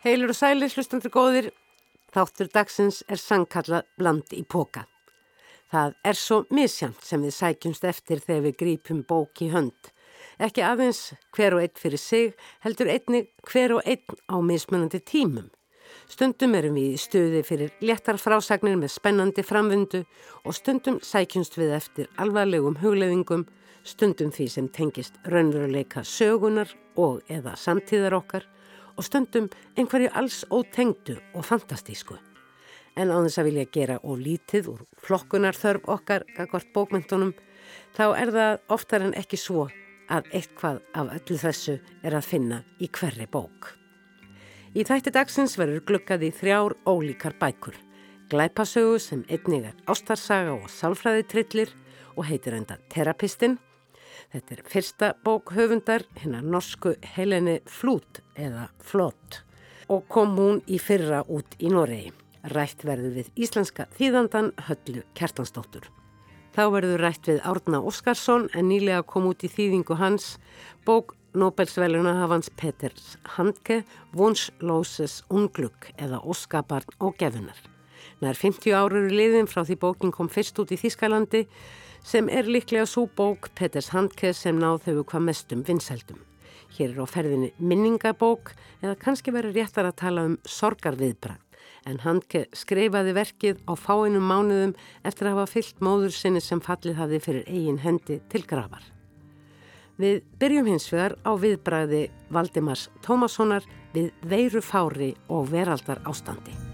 Heilur og sælir, hlustandur góðir, þáttur dagsins er sangkallað bland í póka. Það er svo misjant sem við sækjumst eftir þegar við grípum bók í hönd. Ekki aðeins hver og einn fyrir sig, heldur einni hver og einn á mismunandi tímum. Stundum erum við í stuði fyrir léttar frásagnir með spennandi framvindu og stundum sækjumst við eftir alvarlegum hugleðingum, stundum því sem tengist raunveruleika sögunar og eða samtíðar okkar og stundum einhverju alls ótengdu og fantastísku. En á þess að vilja gera og lítið úr flokkunar þörf okkar akkord bókmyndunum, þá er það oftar en ekki svo að eitthvað af öllu þessu er að finna í hverri bók. Í þætti dagsins verður glukkað í þrjár ólíkar bækur. Glæpasögu sem einnig er ástarsaga og sálfræði trillir og heitir enda Terapistinn Þetta er fyrsta bók höfundar, hennar norsku Helene Flút eða Flott og kom hún í fyrra út í Noregi. Rætt verður við íslenska þýðandan Höllu Kjartansdóttur. Þá verður rætt við Árna Óskarsson en nýlega kom út í þýðingu hans bók Nobelsveluna hafans Peters Handke Vonsloses unglugg eða Óskabarn og gefunar. Nær 50 árur liðin frá því bókin kom fyrst út í Þískalandi sem er líklega svo bók Peters Handke sem náð þau hvað mestum vinsældum. Hér er á ferðinni minningabók eða kannski verið réttar að tala um sorgarviðbrað en Handke skreifaði verkið á fáinum mánuðum eftir að hafa fyllt móður sinni sem fallið hafi fyrir eigin hendi til gravar. Við byrjum hins vegar á viðbræði Valdimars Tómassonar við veiru fári og veraldar ástandi.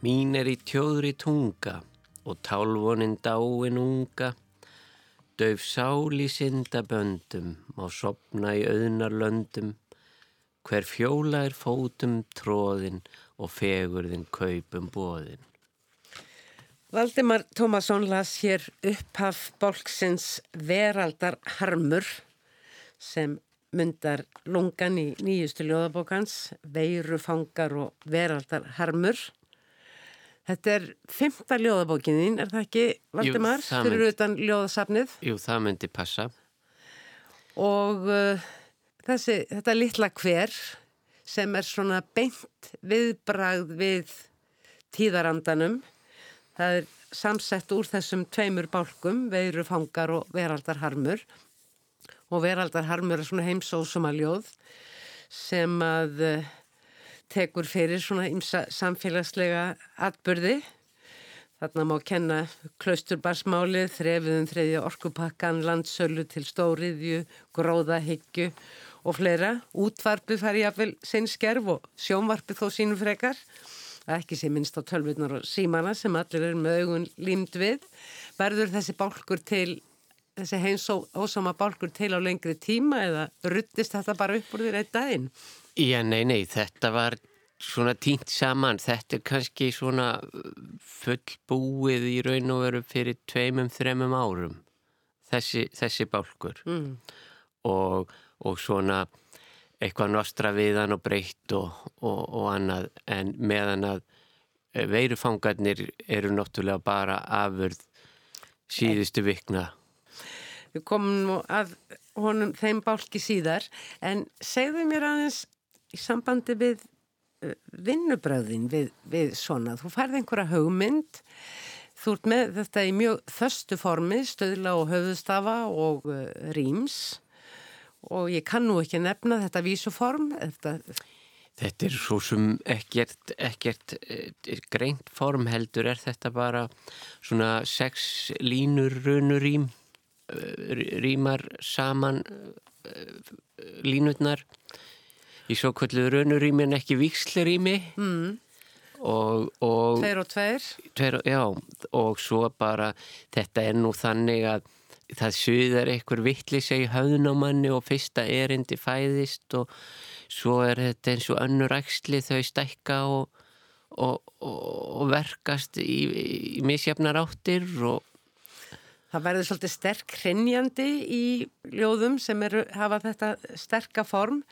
Mín er í tjóðri tunga og tálvonin dáin unga, döf sál í syndaböndum, má sopna í auðnar löndum, hver fjóla er fótum tróðin og fegurðin kaupum bóðin. Valdimar Tómasson las hér upphaf bólksins Veraldar Harmur sem myndar lungan í nýjustu ljóðabókans, Veirufangar og Veraldar Harmur. Þetta er fymta ljóðabókininn, er það ekki, Valdimar, fyrir utan ljóðasafnið? Jú, það myndi passa. Og uh, þessi, þetta litla hver sem er svona beint viðbragð við tíðarandanum, það er samsett úr þessum tveimur bálkum, veirufangar og veraldarharmur. Og veraldarharmur er svona heimsósuma ljóð sem að... Uh, tekur fyrir svona ymsa samfélagslega atbyrði. Þarna má kenna klausturbarsmálið, þrefiðum þriðja orkupakkan, landsölu til stóriðju, gróðahyggju og fleira. Útvarpið fær ég að vel sen skerf og sjónvarpið þó sínum frekar. Ekki sem minnst á tölvurnar og símana sem allir er með augun límd við. Verður þessi bálkur til, þessi heins ósama bálkur til á lengri tíma eða ruttist þetta bara upp úr því reitt daginn? Já, nei, nei, þetta var svona tínt saman, þetta er kannski svona fullbúið í raun og veru fyrir tveimum, þremum árum, þessi, þessi bálkur mm. og, og svona eitthvað nostra viðan og breytt og, og, og annað en meðan að veirufangarnir eru náttúrulega bara afurð síðustu vikna. Við komum að honum þeim bálki síðar en segðu mér aðeins í sambandi við uh, vinnubröðin við, við svona. Þú færði einhverja hugmynd, þú ert með þetta í mjög þöstu formi, stöðla og höfðustafa og uh, rýms og ég kann nú ekki nefna þetta vísuform. Þetta, þetta er svo sem ekkert, ekkert eh, greint form heldur er þetta bara svona sex línur runurým, rýmar saman línutnar í svo kvöldu raunurými en ekki vikslurými mm. og, og Tveir og tveir tveir, Já, og svo bara þetta er nú þannig að það suðar einhver vittlisa í höfðunamanni og fyrsta erindi fæðist og svo er þetta eins og önnur æksli þau stækka og, og, og verkast í, í misjafnar áttir og Það verður svolítið sterk hrinjandi í ljóðum sem eru, hafa þetta sterka form.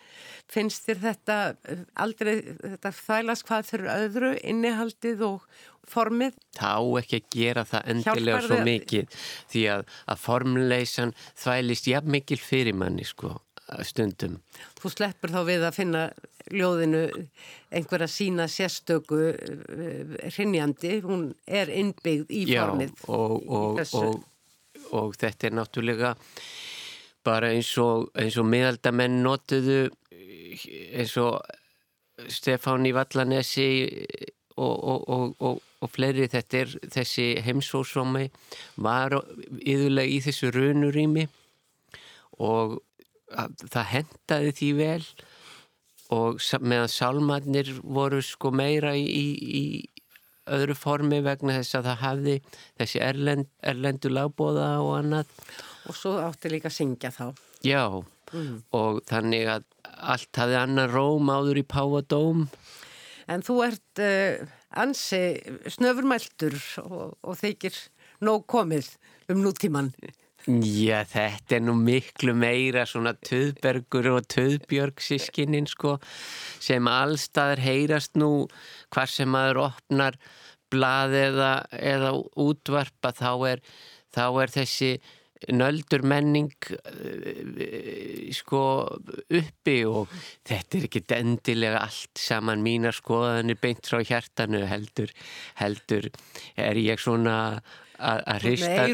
Finnst þér þetta eh, aldrei, þetta þælast hvað fyrir öðru, innihaldið og formið? Það á ekki að gera það endilega svo mikið því að, að formleysan þvælist jafn mikil fyrir manni sko stundum. Þú sleppur þá við að finna ljóðinu einhverja sína sérstöku hrinjandi, hún er innbyggð í formið. Já og, og, og og þetta er náttúrulega bara eins og, og miðaldamenn notuðu eins og Stefán í Vallanesi og, og, og fleiri. Þetta er þessi heimsósómi var yðurlega í þessu runurými og það hendaði því vel og meðan sálmannir voru sko meira í, í, öðru formi vegna þess að það hafði þessi erlend, erlendu lagbóða og annað. Og svo átti líka að syngja þá. Já, mm. og þannig að allt hafði annar róm áður í Páadóm. En þú ert uh, ansi snöfurmæltur og, og þeikir nóg komið um nútíman. Já, þetta er nú miklu meira svona töðbergur og töðbjörg sískinnin sko sem allstaðar heyrast nú hvar sem maður opnar blað eða, eða útvarpa þá er, þá er þessi nöldur menning uh, sko uppi og þetta er ekki endilega allt saman mínar skoðanir beint frá hjartanu heldur, heldur er ég svona að hrista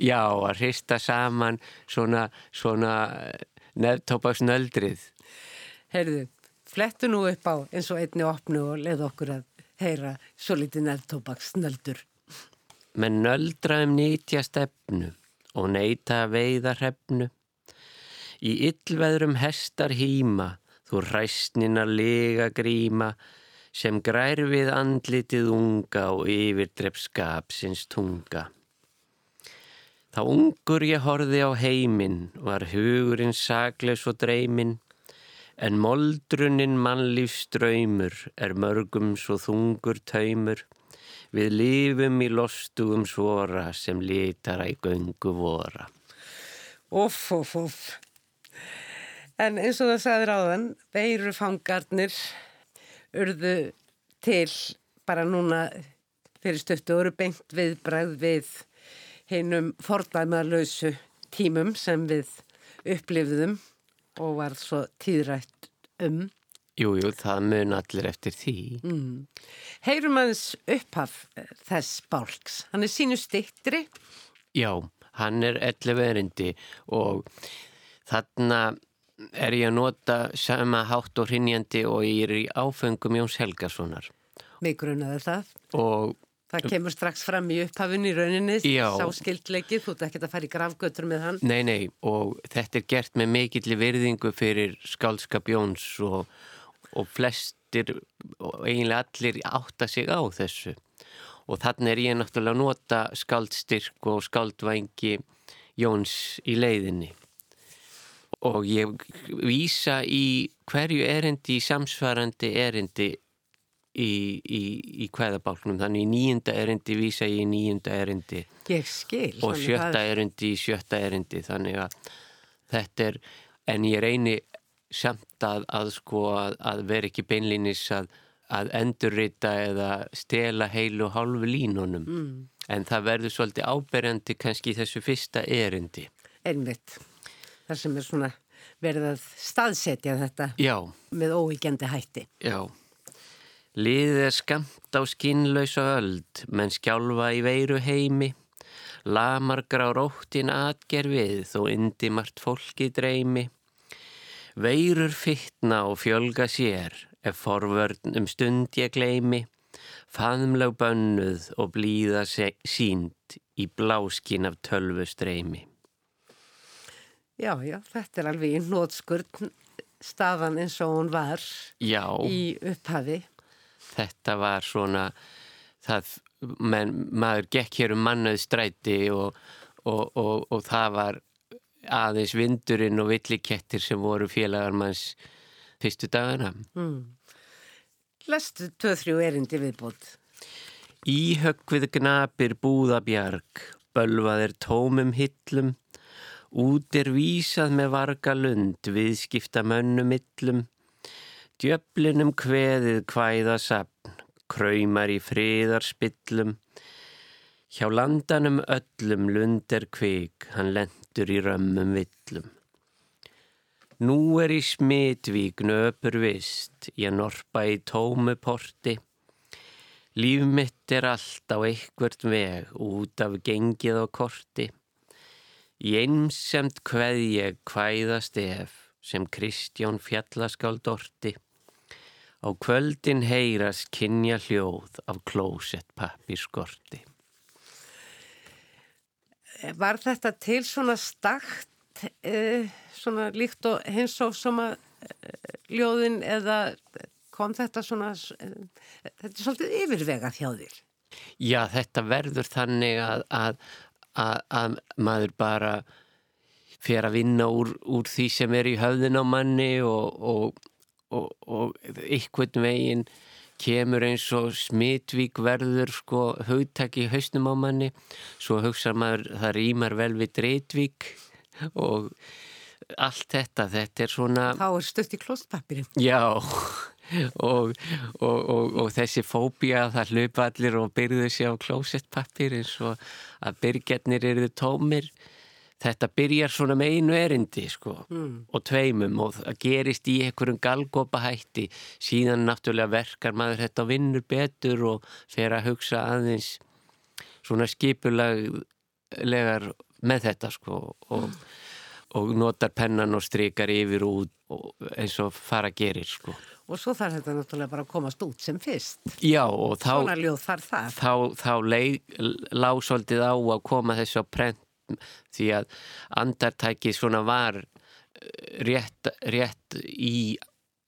já, að hrista saman svona, svona nefntópaksnöldrið Herðu, flettu nú upp á eins og einni opnu og leð okkur að heyra svo litið nefntópaksnöldur Með nöldraðum nýtja stefnu og neyta veiða hrefnu. Í yllveðrum hestar hýma þú ræstnina lega gríma sem grær við andlitið unga og yfirdrepp skapsins tunga. Þá ungur ég horfi á heiminn, var hugurinn sagleis og dreyminn, en moldrunnin mannlífs draumur er mörgum svo þungur taumur, við lífum í lostugum svora sem litar að göngu vora. Uff, uff, uff. En eins og það sagður áðan, veiru fangarnir urðu til bara núna fyrir stöttu og eru beint viðbræð við hinnum fordæmaðlausu tímum sem við upplifðum og var svo tíðrætt um. Jújú, jú, það mun allir eftir því. Mm. Heyrum aðeins upphaf þess bálks. Hann er sínu stittri. Já, hann er 11 erindi og þarna er ég að nota sama hátt og hrinjandi og ég er í áfengum Jóns Helgasonar. Mig grunaður það. Og Það kemur strax fram í upphafun í rauninni, sá skildleikið, þú ert ekki að fara í gravgötur með hann. Nei, nei, og þetta er gert með mikill virðingu fyrir skálskap Jóns og, og flestir, og eiginlega allir átta sig á þessu. Og þannig er ég náttúrulega að nota skáldstyrk og skáldvængi Jóns í leiðinni og ég vísa í hverju erindi í samsvarandi erindi í, í, í hvaðabálknum þannig í nýjunda erindi vísa ég í nýjunda erindi. Skil, og sjötta erindi í sjötta erindi. Þannig að þetta er en ég reyni samt að, að sko að, að vera ekki beinlinis að, að endurrita eða stela heilu hálfu línunum. Mm. en það verður svolítið áberjandi kannski í þessu fyrsta erindi. Einmitt þar sem er svona verið að staðsetja þetta Já. með óíkjandi hætti. Já. Liðið er skamt á skinnlausa öld, menn skjálfa í veiru heimi, lamar grá róttin atgerfið þó indi margt fólki dreymi. Veirur fytna og fjölga sér, ef forvörn um stund ég gleimi, faðmlag bönnuð og blíða sínd í bláskin af tölvu streymi. Já, já, þetta er alveg í nótskurð staðan eins og hún var já, í upphafi. Þetta var svona, það, menn, maður gekk hér um mannaði stræti og, og, og, og það var aðeins vindurinn og villikettir sem voru félagarmanns fyrstu dagana. Mm. Lestu 2-3 erindi viðbót. Íhögg við gnapir búðabjarg bölvað er tómum hillum, út er vísað með varga lund, viðskipta mönnum illum, djöflinum kveðið kvæða sapn, kræmar í friðarspillum, hjá landanum öllum lund er kvik, hann lendur í römmum villum. Nú er í smitvík nöpur vist, ég norpa í tómu porti, Líf mitt er allt á eitthvert veg út af gengið og korti. Í einsemt hveð ég hvæðast ef sem Kristján fjallaskáld orti. Á kvöldin heyras kynja hljóð af klósett pappirskorti. Var þetta til svona stakt, eh, svona líkt og hins og sama eh, ljóðin eða kom þetta svona, þetta er svolítið yfirvegað hjá þér. Já, þetta verður þannig að, að, að, að maður bara fer að vinna úr, úr því sem er í höfðin á manni og, og, og, og einhvern veginn kemur eins og smitvík verður sko hugtak í hausnum á manni. Svo hugsa maður það rýmar vel við dreitvík og allt þetta, þetta er svona Þá er stutt í klóstpappirinn Já og, og, og, og þessi fóbia það hlaupa allir og byrjuðu sér á klósettpappir eins og að byrgjarnir eru tómir. Þetta byrjar svona með einu erindi sko mm. og tveimum og það gerist í einhverjum galgopa hætti síðan náttúrulega verkar maður þetta og vinnur betur og fer að hugsa aðeins svona skipulaglegar með þetta sko og, og notar pennan og strykar yfir út eins og fara gerir sko Og svo þarf þetta náttúrulega bara að komast út sem fyrst. Já og þá... Það. Þá, þá lág svolítið á að koma þessu á prent því að andartæki svona var eh, rétt, rétt í,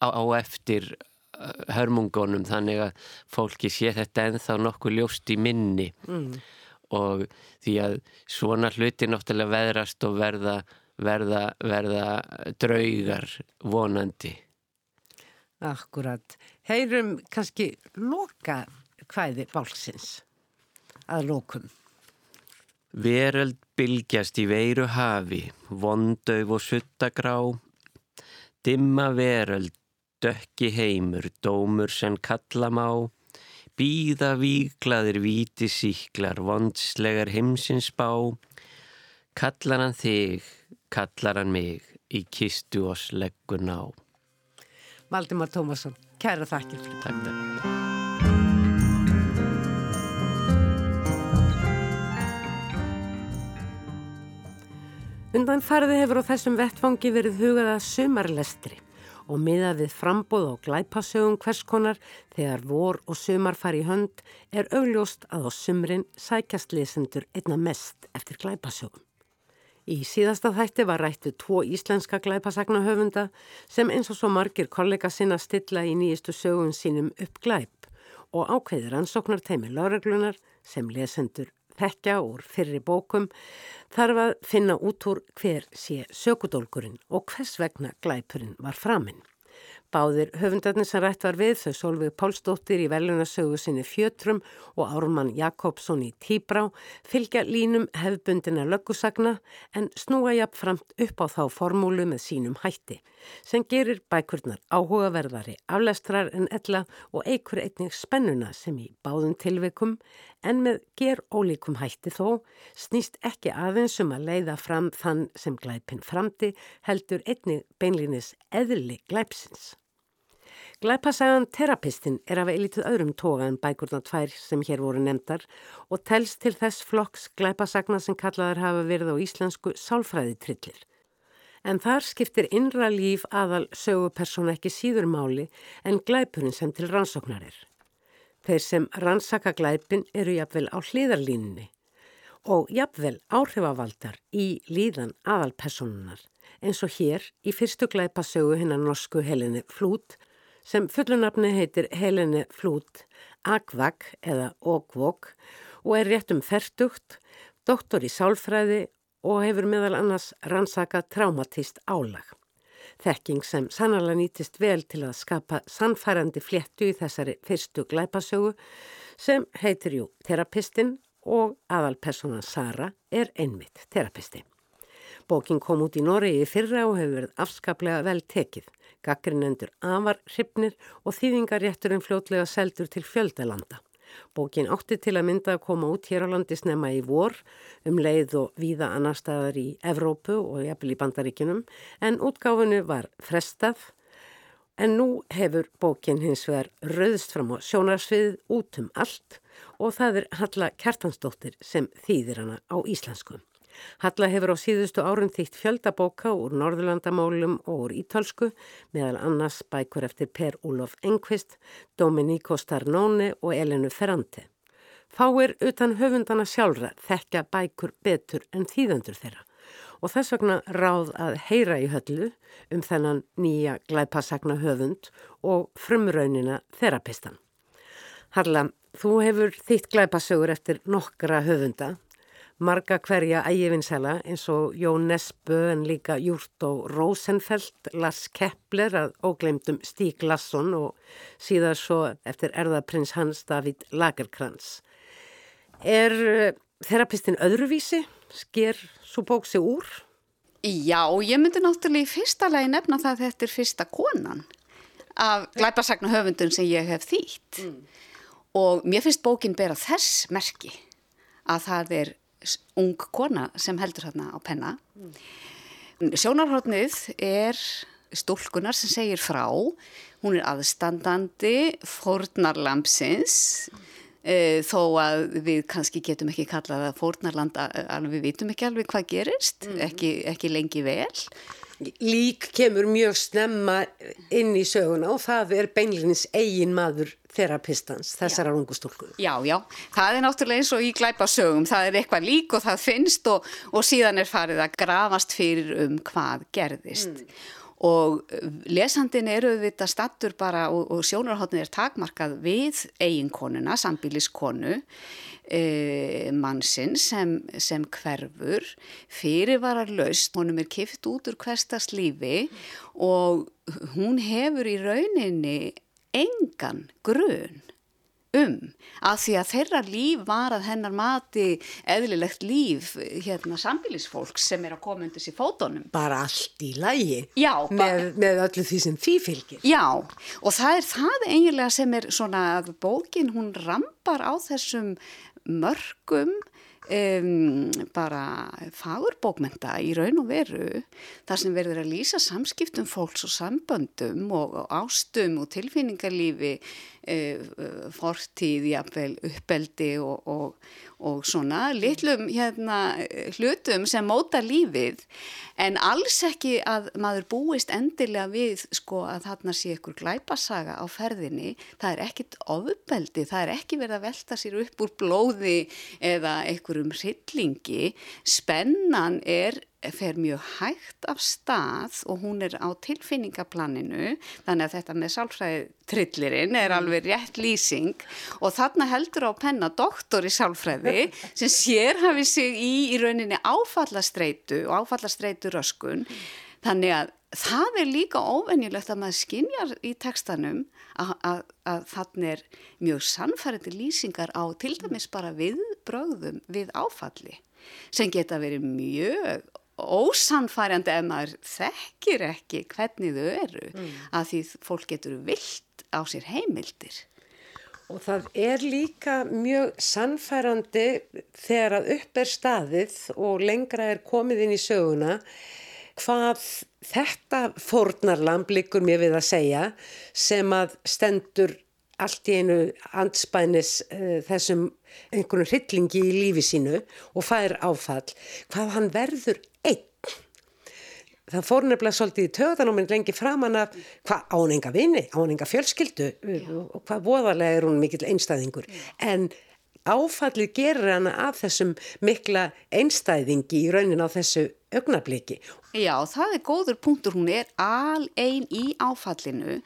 á, á eftir eh, hörmungunum þannig að fólki sé þetta enþá nokkuð ljóst í minni mm. og því að svona hluti náttúrulega veðrast og verða, verða, verða draugar vonandi. Akkurat. Heyrum kannski loka hvæði bálsins að lókum. Veröld bylgjast í veiru hafi, vondauf og suttagrá, dimma veröld, dökki heimur, dómur sem kalla má, býða víklaðir víti síklar, vondslegar heimsins bá, kallar hann þig, kallar hann mig, í kistu og sleggur ná. Valdimar Tómasson, kæra þakkir. Takk, takk. Undan farði hefur á þessum vettfangi verið hugað að sumarlestri og miðað við frambóð á glæpasögum hverskonar þegar vor og sumar fari í hönd er augljóst að á sumrin sækjast lesendur einna mest eftir glæpasögum. Í síðasta þætti var rættu tvo íslenska glæpasagnahöfunda sem eins og svo margir kollega sinna stilla í nýjistu sögun sínum upp glæp og ákveðir ansóknar teimi láreglunar sem lesendur þekkja úr fyrri bókum þarf að finna út úr hver sé sökudólkurinn og hvers vegna glæpurinn var framinn. Báðir höfundarnir sem rætt var við þau Solveig Pálsdóttir í velunasögu sinni Fjötrum og Ármann Jakobsson í Tíbrá fylgja línum hefbundina löggusagna en snúa jafn framt upp á þá formúlu með sínum hætti sem gerir bækurnar áhugaverðari aflestrar en ella og eigur einnig spennuna sem í báðum tilveikum en með ger ólíkum hætti þó snýst ekki aðeins um að leiða fram þann sem glæpin framti heldur einnig beinlinis eðli glæpsins. Glæpasagan Terapistin er af eilitið öðrum toga en bækurna tvær sem hér voru nefndar og telst til þess flokks glæpasagna sem kallaður hafa verið á íslensku sálfræðitrillir. En þar skiptir innra líf aðal sögupersona ekki síður máli en glæpurinn sem til rannsóknar er. Þeir sem rannsaka glæpin eru jafnvel á hlýðarlínunni og jafnvel áhrifavaldar í líðan aðalpersonunar eins og hér í fyrstu glæpasögu hennar norsku Helene Flút sem fullunafni heitir Helene Flút Agvag eða Ogvog og er rétt um ferdugt, doktor í sálfræði og hefur meðal annars rannsaka traumatist álag. Þekking sem sannlega nýtist vel til að skapa sannfærandi fléttu í þessari fyrstu glæpasögu sem heitir jú Terapistinn og aðalpersonan Sara er einmitt terapisti. Bókin kom út í Noregi fyrra og hefur verið afskaplega vel tekið. Gaggrinendur afar hrifnir og þýðingarétturinn fljótlega seldur til fjöldalanda. Bókin átti til að mynda að koma út hér á landi snemma í vor um leið og víða annar staðar í Evrópu og jafnvel í bandaríkinum en útgáfunu var frestað en nú hefur bókin hins vegar rauðst fram á sjónarsvið út um allt og það er Halla Kjartansdóttir sem þýðir hana á íslensku. Halla hefur á síðustu árum þýtt fjöldabóka úr Norðurlandamálum og úr Ítalsku, meðal annars bækur eftir Per Úlof Engqvist, Domenico Starnone og Elenu Ferrante. Fáir utan höfundana sjálfra þekka bækur betur en þýðendur þeirra og þess vegna ráð að heyra í höllu um þennan nýja glæpasagna höfund og frumraunina þerapistan. Harla, þú hefur þýtt glæpasögur eftir nokkra höfunda marga hverja ægivinsæla eins og Jón Nesbø en líka Júrt og Rosenfeldt, Lars Kepler að óglemdum Stík Lasson og síðan svo eftir erðaprins hans David Lagerkrans. Er uh, þerapistin öðruvísi? Sker svo bók sig úr? Já, ég myndi náttúrulega í fyrsta lagi nefna það að þetta er fyrsta konan af glæpasagna höfundun sem ég hef þýtt mm. og mér finnst bókin bera þess merki að það er ung kona sem heldur hérna á penna. Sjónarhóttnið er stúlkunar sem segir frá, hún er aðstandandi fórnarlampsins e, þó að við kannski getum ekki kallað að fórnarland alveg við vitum ekki alveg hvað gerist, mm. ekki, ekki lengi vel. Lík kemur mjög snemma inn í söguna og það er beinlinnins eigin maður þerapistans, þessara rungustúlku. Já, já, það er náttúrulega eins og í glæpasögum, það er eitthvað lík og það finnst og, og síðan er farið að grafast fyrir um hvað gerðist. Mm. Og lesandin eru þetta stattur bara og, og sjónarhóttin er takmarkað við eiginkonuna, sambíliskonu, e, mannsinn sem, sem hverfur, fyrirvarar laust, honum er kift út úr hverstast lífi og hún hefur í rauninni engan grun um að því að þeirra líf var að hennar mati eðlilegt líf hérna sambílisfólk sem er að koma undir sér fótonum. Bara allt í lægi með, með öllu því sem því fylgir. Já og það er það eiginlega sem er svona að bókin hún rampar á þessum mörgum Um, bara fagurbókmenta í raun og veru þar sem verður að lýsa samskiptum fólks og samböndum og, og ástum og tilfinningarlífi uh, fortíð, jafnvel uppeldi og, og, og svona litlum hérna, hlutum sem móta lífið. En alls ekki að maður búist endilega við sko að þarna sé ykkur glæpasaga á ferðinni, það er ekkit ofbeldi, það er ekki verið að velta sér upp úr blóði eða einhverjum hryllingi, spennan er fer mjög hægt af stað og hún er á tilfinningaplaninu þannig að þetta með sálfræði trillirinn er alveg rétt lýsing. Og þarna heldur á penna doktor í sálfræði sem sér hafi sig í í rauninni áfallastreitu og áfallastreitu röskun þannig að það er líka óvenjulegt að maður skinjar í tekstanum að þannig er mjög sannfærandi lýsingar á til dæmis bara viðbröðum við áfalli sem geta verið mjög ósannfærandi ef maður þekkir ekki hvernig þau eru mm. að því fólk getur vilt á sér heimildir. Og það er líka mjög sannfærandi þegar að upp er staðið og lengra er komið inn í söguna hvað þetta fórnarlamb likur mér við að segja sem að stendur allt í einu anspænis uh, þessum einhvern hryllingi í lífi sínu og fær áfall, hvað hann verður. Það fór nefnilega svolítið í töðanóminn lengi framann af hvað ánenga vini, ánenga fjölskyldu Já. og hvað voðalega er hún mikill einstæðingur. Já. En áfallið gerir hana af þessum mikla einstæðingi í raunin á þessu augnabliki. Já, það er góður punktur, hún er al einn í áfallinu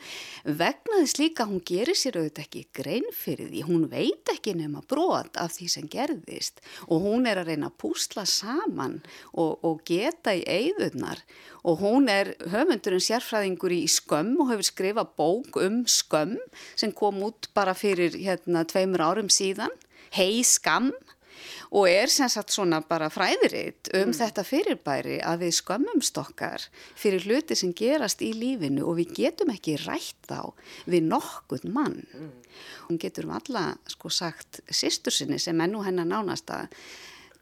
vegna þess líka hún gerir sér auðvitað ekki grein fyrir því, hún veit ekki nema brot af því sem gerðist og hún er að reyna að púsla saman og, og geta í eigðunar og hún er höfundurinn sérfræðingur í skömm og hefur skrifað bók um skömm sem kom út bara fyrir hérna tveimur árum síðan, hei skam og er sem sagt svona bara fræðiritt um mm. þetta fyrirbæri að við skömmum stokkar fyrir hluti sem gerast í lífinu og við getum ekki rætt á við nokkuð mann. Mm. Hún getur um alla sko sagt sýstur sinni sem enn og hennar nánasta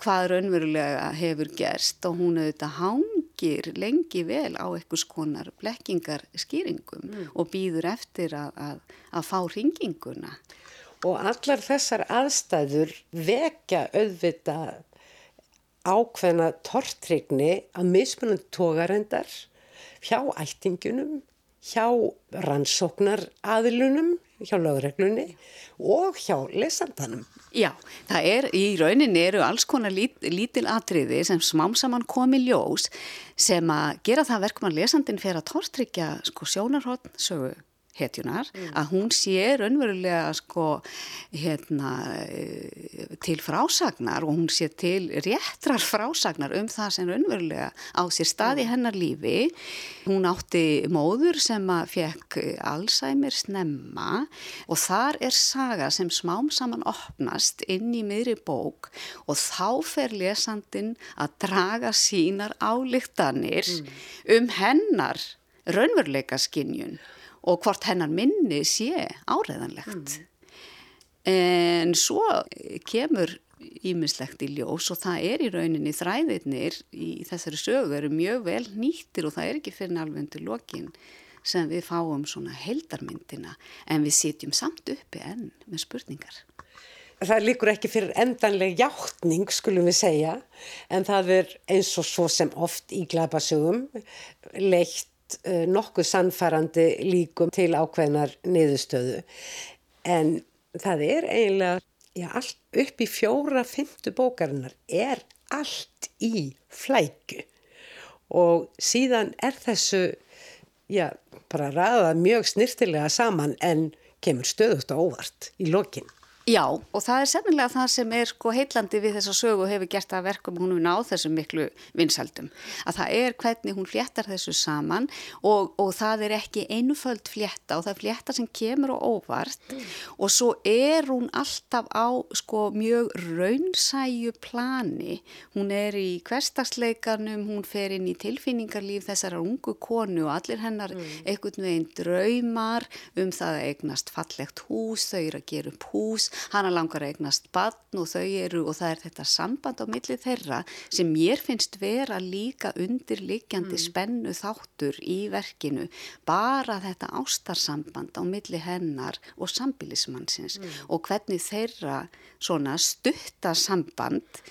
hvað raunverulega hefur gerst og hún auðvitað hangir lengi vel á einhvers konar blekkingar skýringum mm. og býður eftir að, að, að fá ringinguna. Og allar þessar aðstæður vekja auðvita ákveðna tortrygni að mismunandi tógarendar hjá ættingunum, hjá rannsóknar aðilunum, hjá lögreglunni og hjá lesandanum. Já, það er, í rauninni eru alls konar lít, lítil atriði sem smám saman komi ljós sem að gera það verkum að lesandin fyrir að tortryggja sko sjónarhótt sögu hetjunar, mm. að hún sé raunverulega sko hérna eh, til frásagnar og hún sé til réttrar frásagnar um það sem raunverulega á sér staði mm. hennar lífi. Hún átti móður sem að fekk Alzheimer snemma og þar er saga sem smám saman opnast inn í miðri bók og þá fer lesandin að draga sínar álíktanir mm. um hennar raunveruleika skinnjun og hvort hennar minni sé áreðanlegt. Mm. En svo kemur ímislegt í ljós og það er í rauninni þræðirnir í þessari sögu eru mjög vel nýttir og það er ekki fyrir alveg lokin sem við fáum svona heldarmyndina en við sitjum samt uppi enn með spurningar. Það líkur ekki fyrir endanleg hjáttning skulum við segja en það er eins og svo sem oft í glæpasögum leitt uh, nokkuð sannfærandi líkum til ákveðnar niðurstöðu en það er eiginlega já, allt upp í fjóra fymtu bókarinnar er allt í flæku og síðan er þessu já, bara ræða mjög snirtilega saman en kemur stöðust á óvart í lokinn. Já og það er sennilega það sem er sko heillandi við þessa sögu og hefur gert það verkum hún við náð þessum miklu vinsaldum að það er hvernig hún fléttar þessu saman og, og það er ekki einuföld flétta og það er flétta sem kemur og óvart mm. og svo er hún alltaf á sko mjög raunsæju plani hún er í hverstagsleikanum hún fer inn í tilfinningarlíf þessara ungu konu og allir hennar mm. einhvern veginn draumar um það að eignast fallegt hús, þau eru að gera upp hús hana langar að eignast badn og þau eru og það er þetta samband á milli þeirra sem mér finnst vera líka undirlikjandi mm. spennu þáttur í verkinu bara þetta ástarsamband á milli hennar og sambilismannsins mm. og hvernig þeirra svona stuttasamband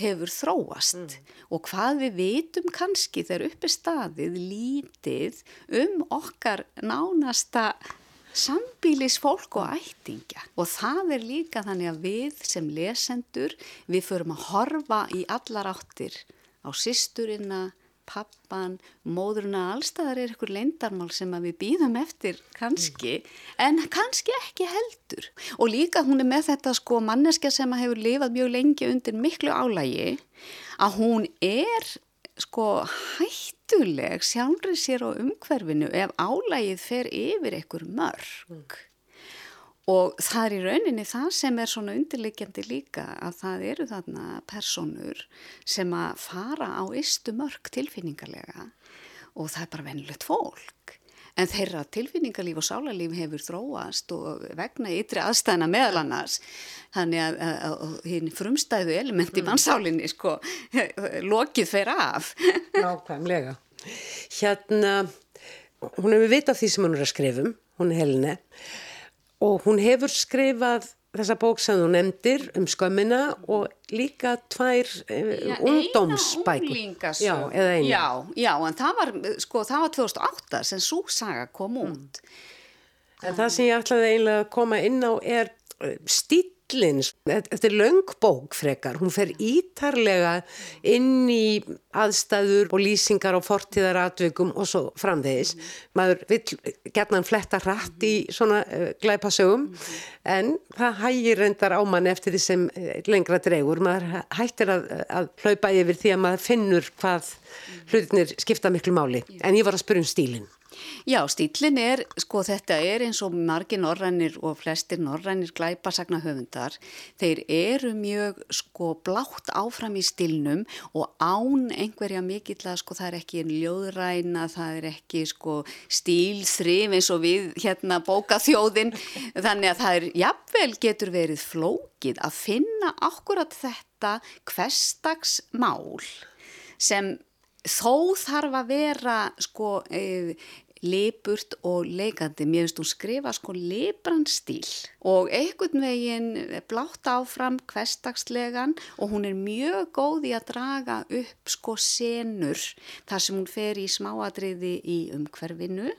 hefur þróast mm. og hvað við veitum kannski þegar uppi staðið lítið um okkar nánasta sambílis fólk og ættingja og það er líka þannig að við sem lesendur við förum að horfa í allar áttir á sýsturina, pappan, móðurina, allstaðar er ykkur leindarmál sem við býðum eftir kannski, en kannski ekki heldur. Og líka hún er með þetta sko manneskja sem hefur lifað mjög lengi undir miklu álægi, að hún er sko hættuleg sjálfrið sér á umhverfinu ef álægið fer yfir einhver mörg mm. og það er í rauninni það sem er svona undirleikjandi líka að það eru þarna personur sem að fara á ystu mörg tilfinningarlega og það er bara vennilegt fólk en þeirra tilfinningarlíf og sálarlíf hefur þróast og vegna ytri aðstæðina meðal annars. Þannig að, að, að hinn frumstæðu elementi mm. mannsálinni sko lokið fer af. Nákvæmlega. Hérna hún hefur vitað því sem hún er að skrifum hún er Helene og hún hefur skrifað þessa bók sem þú nefndir um skömmina og líka tvær uh, ungdómsbækur. já, eða eina. Já, já, en það var, sko, það var 2008 sem svo saga kom út. Mm. en það sem ég ætlaði eiginlega að koma inn á er uh, stíl Bílins, þetta er löngbók frekar, hún fer ítarlega inn í aðstæður og lýsingar á fortíðaratvikum og svo framvegis. Maður vil gerna hann fletta rætt í svona uh, glæpasögum en það hægir reyndar á mann eftir því sem uh, lengra dregur. Maður hættir að, að hlaupa yfir því að maður finnur hvað hlutinir skipta miklu máli. En ég var að spyrja um stílinn. Já, stílinn er, sko þetta er eins og margir norrænir og flestir norrænir glæpasagna höfundar. Þeir eru mjög sko blátt áfram í stílnum og án einhverja mikill að sko það er ekki ljóðræna, það er ekki sko stílþrif eins og við hérna bóka þjóðin. Þannig að það er, jafnvel getur verið flókið að finna akkurat þetta hverstags mál sem þó þarf að vera sko e, lipurt og leikandi. Mér finnst hún skrifa sko lipran stíl og einhvern veginn blátt áfram hverstagslegan og hún er mjög góð í að draga upp sko senur þar sem hún fer í smáadriði í umhverfinu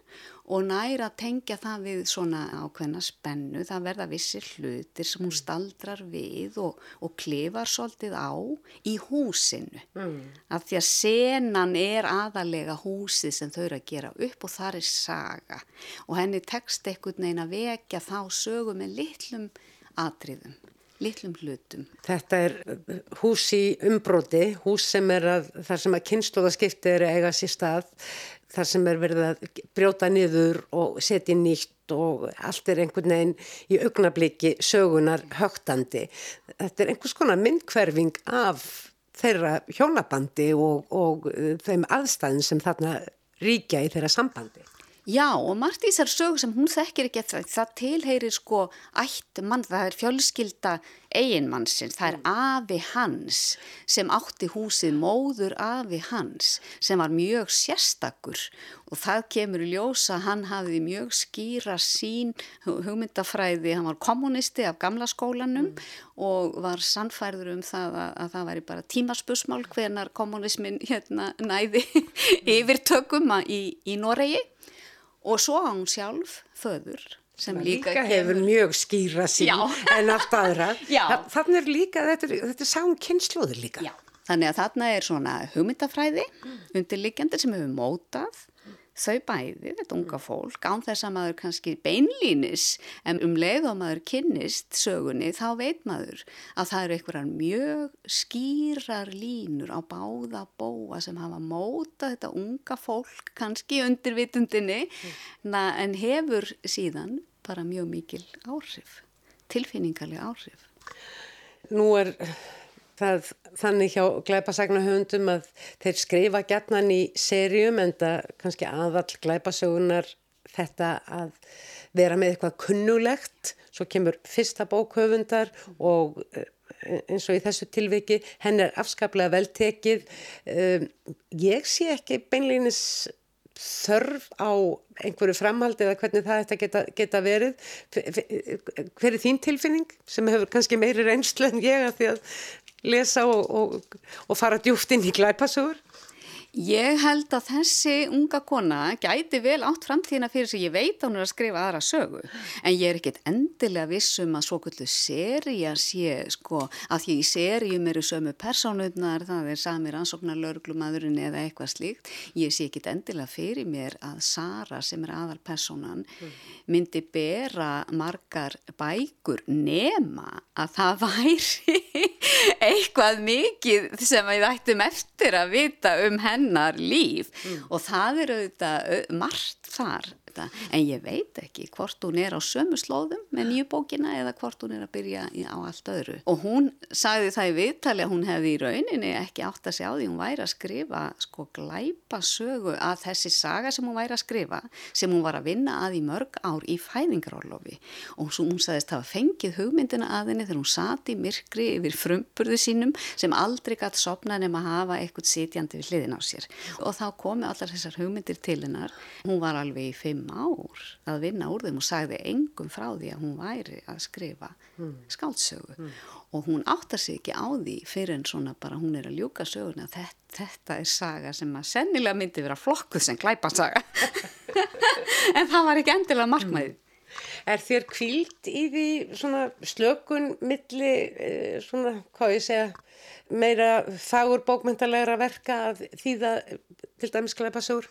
og næra að tengja það við svona ákveðna spennu, það verða vissir hlutir sem hún staldrar við og, og klifar svolítið á í húsinu. Mm. Af því að senan er aðalega húsið sem þau eru að gera upp og það er saga og henni tekst ekkert neina vekja þá sögu með litlum atriðum litlum hlutum. Þetta er uh, hús í umbróti, hús sem er að, þar sem að kynnslóðaskipti er eiga sér stað þar sem er verið að brjóta niður og setja nýtt og allt er einhvern veginn í augnabliki sögunar högtandi. Þetta er einhvers konar myndkverfing af þeirra hjónabandi og, og uh, þeim aðstæðin sem þarna ríkja í þeirra sambandi. Já og margt í þessar sög sem hún þekkir ekki það, það tilheyrir sko ætt mann, það er fjölskylda eiginmannsins, það er afi hans sem átti húsið móður afi hans sem var mjög sérstakur. Og það kemur í ljósa, hann hafði mjög skýra sín hugmyndafræði, hann var kommunisti af gamla skólanum mm. og var sannfærður um það að, að það væri bara tímaspusmál hvenar kommunismin hérna næði yfirtökum í, í Noregi og svo á hún sjálf föður sem líka, líka hefur mjög skýra sín Já. en allt aðra. Þannig er líka, þetta er, þetta er sán kynnslóður líka. Já. þannig að þarna er svona hugmyndafræði undirliggjandi sem hefur mótað þau bæði, þetta unga fólk, án þess að maður kannski beinlínis, en um leið og maður kynnist sögunni, þá veit maður að það eru einhverjar mjög skýrar línur á báða bóa sem hafa mótað þetta unga fólk, kannski undir vitundinni, mm. en hefur síðan bara mjög mikil áhrif, tilfinningarlega áhrif. Nú er það þannig hjá glæpasagnahöfundum að þeir skrifa gætnan í serjum en það kannski aðall glæpasögunar þetta að vera með eitthvað kunnulegt svo kemur fyrsta bókhöfundar og eh, eins og í þessu tilviki henn er afskaplega veltekið um, ég sé ekki beinleginis þörf á einhverju framhaldi eða hvernig það að geta, geta verið. Hver er þín tilfinning sem hefur kannski meiri reynslu en ég? Að því að lesa og, og, og fara djúft inn í glæpasugur? Ég held að þessi unga kona gæti vel átt framtíðina fyrir sig, ég veit að hún er að skrifa aðra sögu, en ég er ekkit endilega vissum að svo kvöldu seria sé, sko, að því í serium eru sömu personutnar, það er samir ansóknar lörglumadurinn eða eitthvað slíkt, ég sé ekkit endilega fyrir mér að Sara sem er aðal personan myndi bera margar bækur nema að það væri eitthvað mikið sem við ættum eftir að vita um hennar líf mm. og það eru auðvitað margt þar þetta. En ég veit ekki hvort hún er á sömu slóðum með nýju bókina eða hvort hún er að byrja á allt öðru. Og hún sagði það í viðtali að hún hefði í rauninni ekki átt að segja á því hún væri að skrifa sko glæpa sögu að þessi saga sem hún væri að skrifa sem hún var að vinna að í mörg ár í fæðingarorlofi. Og hún sagðist að hafa fengið hugmyndina að henni þegar hún sati myrkri yfir frumburðu sínum sem aldrei gætt sopna nema að hafa eitthvað sitjandi við hliðin á sér. Og þá komi allar þessar hugmyndir til hennar. Hún var alveg í fimm ár að vinna úr þeim og sagði engum frá því að hún væri að skrifa mm. skáldsögu mm. og hún áttar sig ekki á því fyrir en svona bara hún er að ljúka söguna þetta, þetta er saga sem að sennilega myndi vera flokkuð sem glæpansaga en það var ekki endilega markmæðið. Mm. Er þér kvílt í því svona slökun milli eh, svona, hvað ég segja, meira fagur bókmyndalega verka að þýða til dæmis glæpasögur?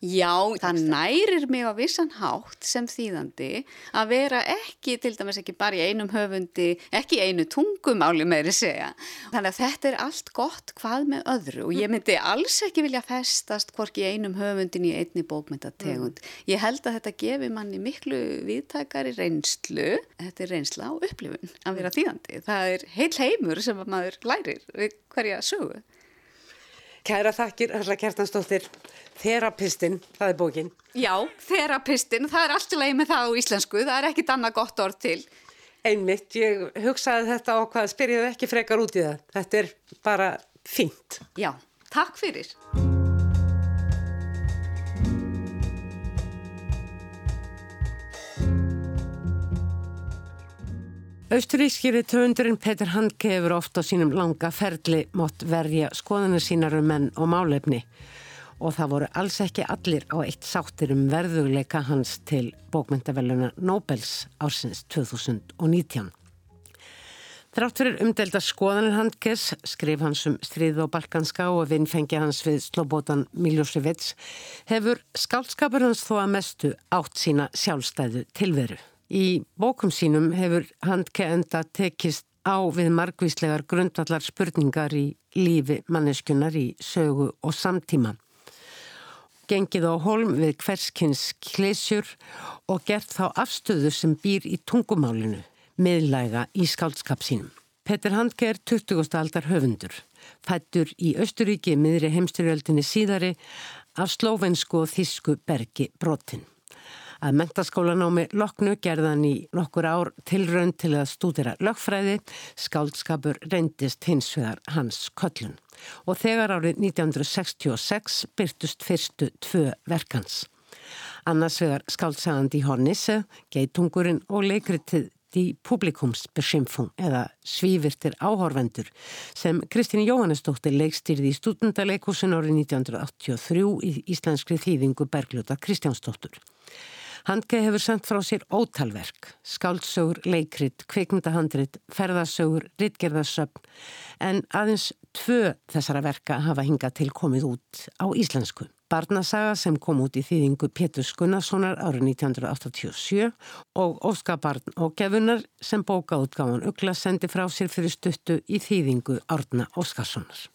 Já, það nærir mig á vissan hátt sem þýðandi að vera ekki, til dæmis ekki bara í einum höfundi, ekki í einu tungumáli meiri segja. Þannig að þetta er allt gott hvað með öðru og ég myndi alls ekki vilja festast hvorki í einum höfundin í einni bókmyndategund. Mm. Ég held að þetta gefi manni miklu viðtækari reynslu, þetta er reynsla og upplifun að vera þýðandi. Það er heil heimur sem maður lærir við hverja sögu. Kæra þakkir, Halla Kjartansdóttir, Þerapistin, það er bókin. Já, Þerapistin, það er allt í lagi með það á íslensku, það er ekkit annað gott orð til. Einmitt, ég hugsaði þetta á hvað spyrjaði ekki frekar út í það. Þetta er bara fínt. Já, takk fyrir. Austurískiri töfundurinn Petur Handke hefur oft á sínum langa ferli mótt verja skoðanir sínar um menn og málefni og það voru alls ekki allir á eitt sáttir um verðugleika hans til bókmyndavelluna Nobels ársins 2019. Þrátt fyrir umdelda skoðanir Handkes skrif hans um stríð og balkanska og vinnfengi hans við slóbótan Miljosevits hefur skálskapur hans þó að mestu átt sína sjálfstæðu tilveru. Í bókum sínum hefur Handke enda tekist á við margvíslegar grundvallar spurningar í lífi manneskunar í sögu og samtíma. Gengið á holm við hverskins klesjur og gert þá afstöðu sem býr í tungumálinu, miðlæga í skálskap sínum. Petur Handke er 20. aldar höfundur, fættur í Östuríki miðri heimstyrjöldinni síðari af slóvensku og þísku bergi brotin. Að mentaskólanámi loknu gerðan í nokkur ár tilraun til að stúdira lögfræði, skáldskapur reyndist hins vegar hans köllun. Og þegar árið 1966 byrtust fyrstu tvö verkans. Annars vegar skáldsagandi Hornisse, Geitungurinn og leikritið í publikumsbesymfung eða svívirtir áhorvendur sem Kristín Jóhannesdóttir leikstýrði í stúdendaleikusin árið 1983 í íslenskri þýðingu Bergljóta Kristjánsdóttur. Handke hefur sendt frá sér ótalverk, skáldsögur, leikrit, kvikmyndahandrit, ferðarsögur, rittgerðarsöfn en aðeins tvö þessara verka hafa hingað til komið út á íslensku. Barnasaga sem kom út í þýðingu Pétur Skunnarssonar árið 1987 og Óskabarn og Gefunar sem bókaútgáðan Ugla sendi frá sér fyrir stuttu í þýðingu Árna Óskarssonar.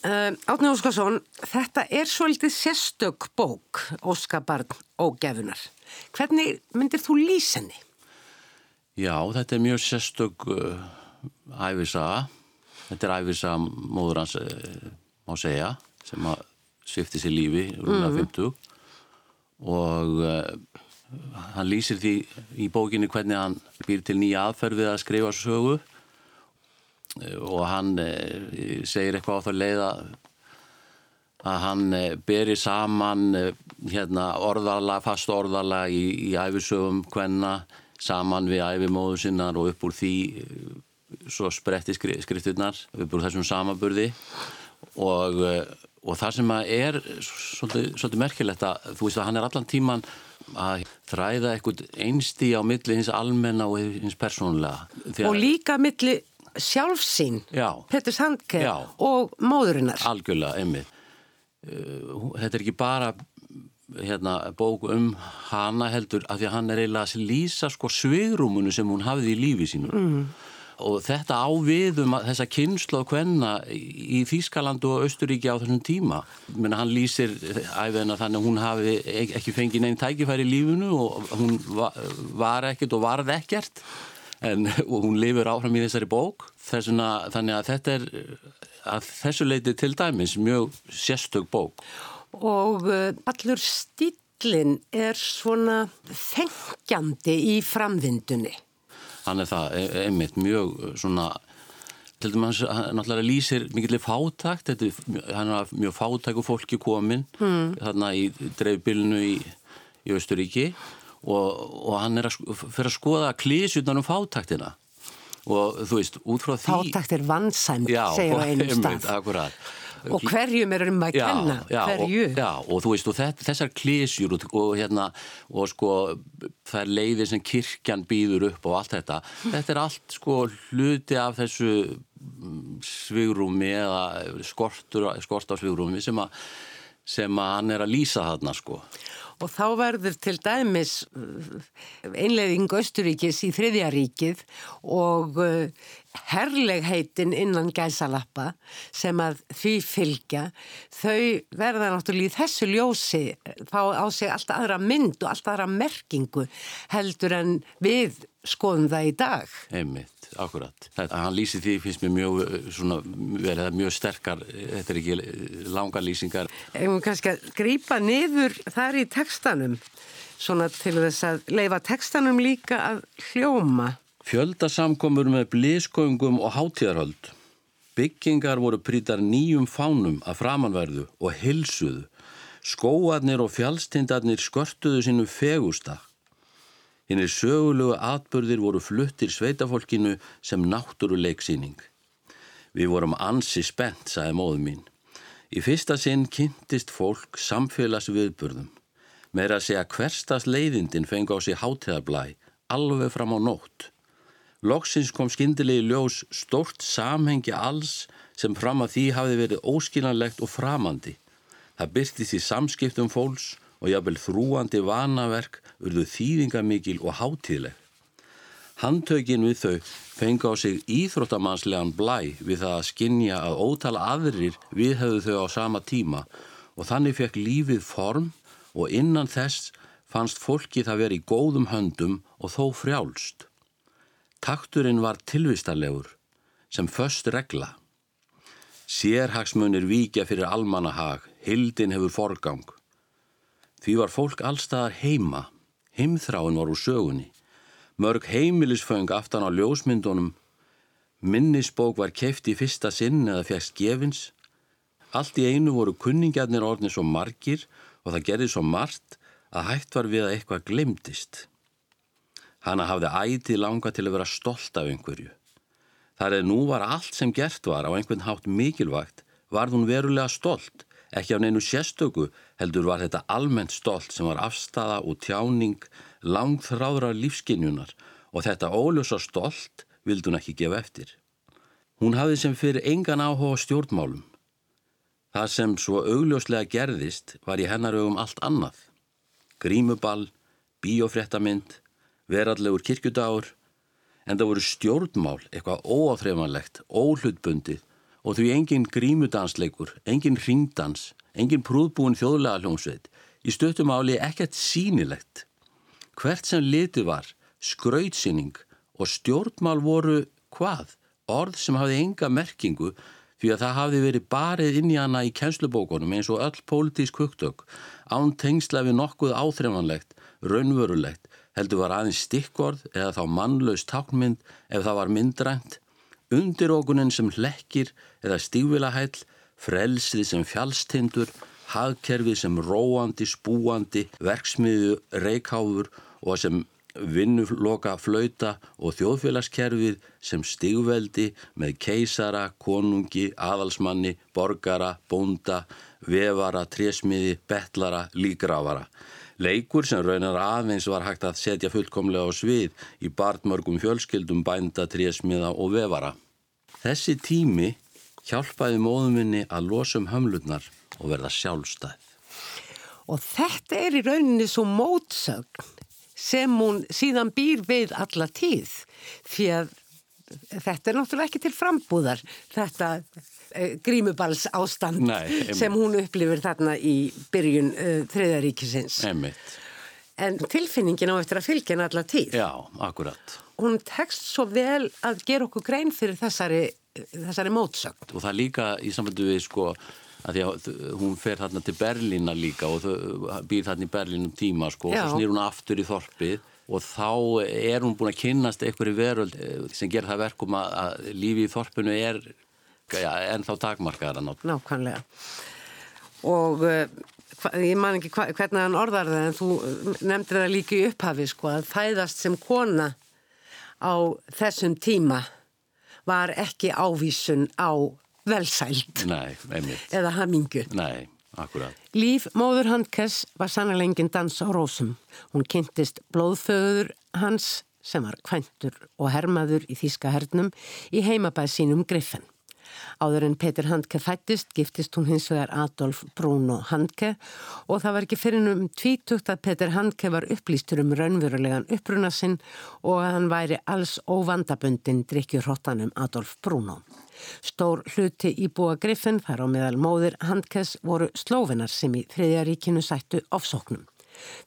Uh, Átni Óskarsson, þetta er svolítið sérstök bók, Óskabarn og Gefunar. Hvernig myndir þú lýsenni? Já, þetta er mjög sérstök uh, æfisaga. Þetta er æfisaga móður hans, uh, má segja, sem að svifti sér lífi, rúna mm. 50. Og hann lýsir því í bókinni hvernig hann býr til nýja aðferð við að skrifa sögu og hann eh, segir eitthvað á það leið að hann eh, beri saman eh, hérna, orðala, fast orðala í, í æfisögum hvenna saman við æfimóðu sinnar og upp úr því svo spretti skrifturnar upp úr þessum samaburði og, og það sem er svolítið, svolítið merkilegt að þú veist að hann er allan tíman að þræða eitthvað einstí á milli hins almenna og hins persónulega. Og líka milli sjálfsín Petur Sandker Já. og móðurinnar. Algjörlega, einmitt. Uh, þetta er ekki bara hérna, bók um hana heldur af því að hann er eiginlega að lýsa sko svigrúmunu sem hún hafði í lífi sínu. Mm. og þetta áviðum þessa kynslu og hvenna í Þýskaland og Östuríki á þessum tíma. Menna, hann lýsir æfina þannig að hún hafi ekki fengið neinn tækifæri í lífinu og hún var ekkert og varð ekkert en hún lifur áfram í þessari bók. Þessuna, þannig að þetta er að þessu leiti til dæmis mjög sérstök bók. Og uh, allur stílinn er svona þengjandi í framvindunni. Hann er það, e, einmitt mjög svona til dæmis hann náttúrulega lýsir mikilvæg fátakt þetta, hann er mjög fátæku fólki komin mm. þarna í dreifbylnu í, í Östuríki og, og hann er að, fyrir að skoða klísjutnar um fátaktina og þú veist, út frá því Fátakt er vannsæmt, segja á einum stað akkurat. og hverjum er um að kenna já, hverju og, já, og þú veist, og þessar klísjur og, og hérna, og sko það er leiðir sem kirkjan býður upp og allt þetta, þetta er allt sko hluti af þessu mm, svigrúmi eða skortur, skort á svigrúmi sem að sem að hann er að lýsa þarna sko. Og þá verður til dæmis uh, einleiðing Östuríkis í þriðja ríkið og uh, herlegheitin innan gæsalappa sem að því fylgja, þau verða náttúrulega í þessu ljósi fá á sig allt aðra mynd og allt aðra merkingu heldur en við skoðum það í dag. Einmitt akkurat. Þetta, hann lýsi því finnst mér mjög, eh, svona, verið mjög sterkar, þetta er ekki langa lýsingar. Við kannski að grýpa niður þar í tekstanum, svona til þess að leifa tekstanum líka að hljóma. Fjöldasamkomur með blískóngum og hátíðarhöld. Byggingar voru prítar nýjum fánum að framanverðu og hilsuðu. Skóarnir og fjálstindarnir skörtuðu sínum fegusta. Hinnir sögulegu atbörðir voru fluttir sveitafólkinu sem náttúruleiksýning. Við vorum ansi spennt, sagði móðu mín. Í fyrsta sinn kynntist fólk samfélagsviðburðum. Meira að segja hverstast leiðindin fengi á sig hátíðablæ, alveg fram á nótt. Loksins kom skindilegi ljós stort samhengi alls sem fram að því hafi verið óskilanlegt og framandi. Það byrtist í samskiptum fólks og jábel þrúandi vanaverk urðu þýðingamikil og hátíðleg. Handtökin við þau fengi á sig íþróttamannslegan blæ við það að skinja að ótala aðrir viðhauðu þau á sama tíma og þannig fekk lífið form og innan þess fannst fólki það verið í góðum höndum og þó frjálst. Takturinn var tilvistarlegur sem först regla. Sérhagsmunir víkja fyrir almannahag, hildin hefur forgang. Því var fólk allstaðar heima, heimþráin var úr sögunni. Mörg heimilisföng aftan á ljósmyndunum, minnisbók var keft í fyrsta sinn eða fjæst gefins. Allt í einu voru kunningjarnir orðin svo margir og það gerði svo margt að hægt var við að eitthvað glemdist. Hanna hafði ætið langa til að vera stolt af einhverju. Þar eða nú var allt sem gert var á einhvern hátt mikilvægt, varð hún verulega stolt Ekki af neinu sérstöku heldur var þetta almennt stolt sem var afstafa og tjáning langþráðra lífskinjunar og þetta óljósa stolt vildi hún ekki gefa eftir. Hún hafði sem fyrir engan áhuga stjórnmálum. Það sem svo augljóslega gerðist var í hennar augum allt annað. Grímuball, bíofréttamind, verallegur kirkjudagur, en það voru stjórnmál, eitthvað óáþreifanlegt, óhlutbundið og því engin grímudansleikur, engin ringdans, engin prúðbúin þjóðlega hljómsveit, í stöttumáli ekkert sínilegt. Hvert sem liti var, skrautsýning og stjórnmál voru hvað? Orð sem hafði enga merkingu því að það hafði verið barið inn í hana í kjenslubókunum eins og öll pólitísk hugtök, án tengsla við nokkuð áþreifanlegt, raunvörulegt, heldur var aðeins stikkorð eða þá mannlaus tákmynd ef það var myndrænt undirókunin sem hlekkir eða stífvilahæll, frelsið sem fjálstindur, hagkerfið sem róandi, spúandi, verksmiðu, reikháfur og sem vinnuloka flauta og þjóðfélagskerfið sem stígveldi með keisara, konungi, aðalsmanni, borgara, bónda, vefara, trésmiði, betlara, lígrafara. Leikur sem raunar aðeins var hægt að setja fullkomlega á svið í bartmörgum fjölskyldum bænda, trésmiða og vefara. Þessi tími hjálpaði móðuminni að losa um hömlurnar og verða sjálfstæð. Og þetta er í rauninni svo mótsögn sem hún síðan býr við alla tíð því að þetta er náttúrulega ekki til frambúðar þetta grímubals ástand Nei, sem hún upplifir þarna í byrjun uh, eh, þriðaríkisins. Einmitt. En tilfinningin á eftir að fylgja henni alla tíð. Já, akkurat. Hún tekst svo vel að gera okkur grein fyrir þessari, þessari mótsögn. Og það líka í samfættu við sko að því að hún fer þarna til Berlína líka og býr þarna í Berlínum tíma sko Já. og snýr hún aftur í þorpið og þá er hún búin að kynnast einhverju veröld eh, sem ger það verkum að, að lífi í þorpinu er ja, en þá takmarkaðar að nátt. Nákvæmlega. Og uh, ég man ekki hva, hvernig hann orðar það en þú nefndir það líka í upphafi sko að fæðast sem kona á þessum tíma var ekki ávísun á velsælt. Nei, einmitt. Eða hamingu. Nei, akkurat. Líf móður Handkess var sannlega engin dans á rósum. Hún kynntist blóðföður hans sem var kvæntur og hermaður í Þíska hernum í heimabæð sínum Griffin. Áður en Petur Handke fættist giftist hún hins vegar Adolf Bruno Handke og það var ekki fyrir um tvítugt að Petur Handke var upplýstur um raunverulegan uppruna sinn og að hann væri alls óvandabundin drikkjurhóttanum Adolf Bruno. Stór hluti í búa Griffin þar á meðal móðir Handkes voru slófinar sem í þriðja ríkinu sættu ofsóknum.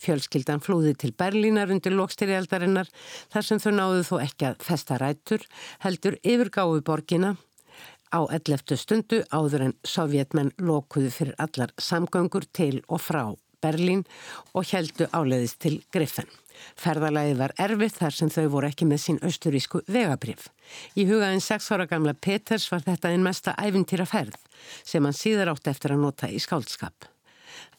Fjölskyldan flúði til Berlínar undir lokstyrjaldarinnar þar sem þau náðu þó ekki að festa rætur, heldur yfirgáðu borgina á 11. stundu áður en sovjetmenn lokuðu fyrir allar samgöngur til og frá Berlín og heldu áleiðist til Griffin. Ferðalagið var erfitt þar sem þau voru ekki með sín austurísku vegabrif. Í hugaðin 6 ára gamla Peters var þetta einn mesta æfintýra ferð sem hann síðar átt eftir að nota í skáldskap.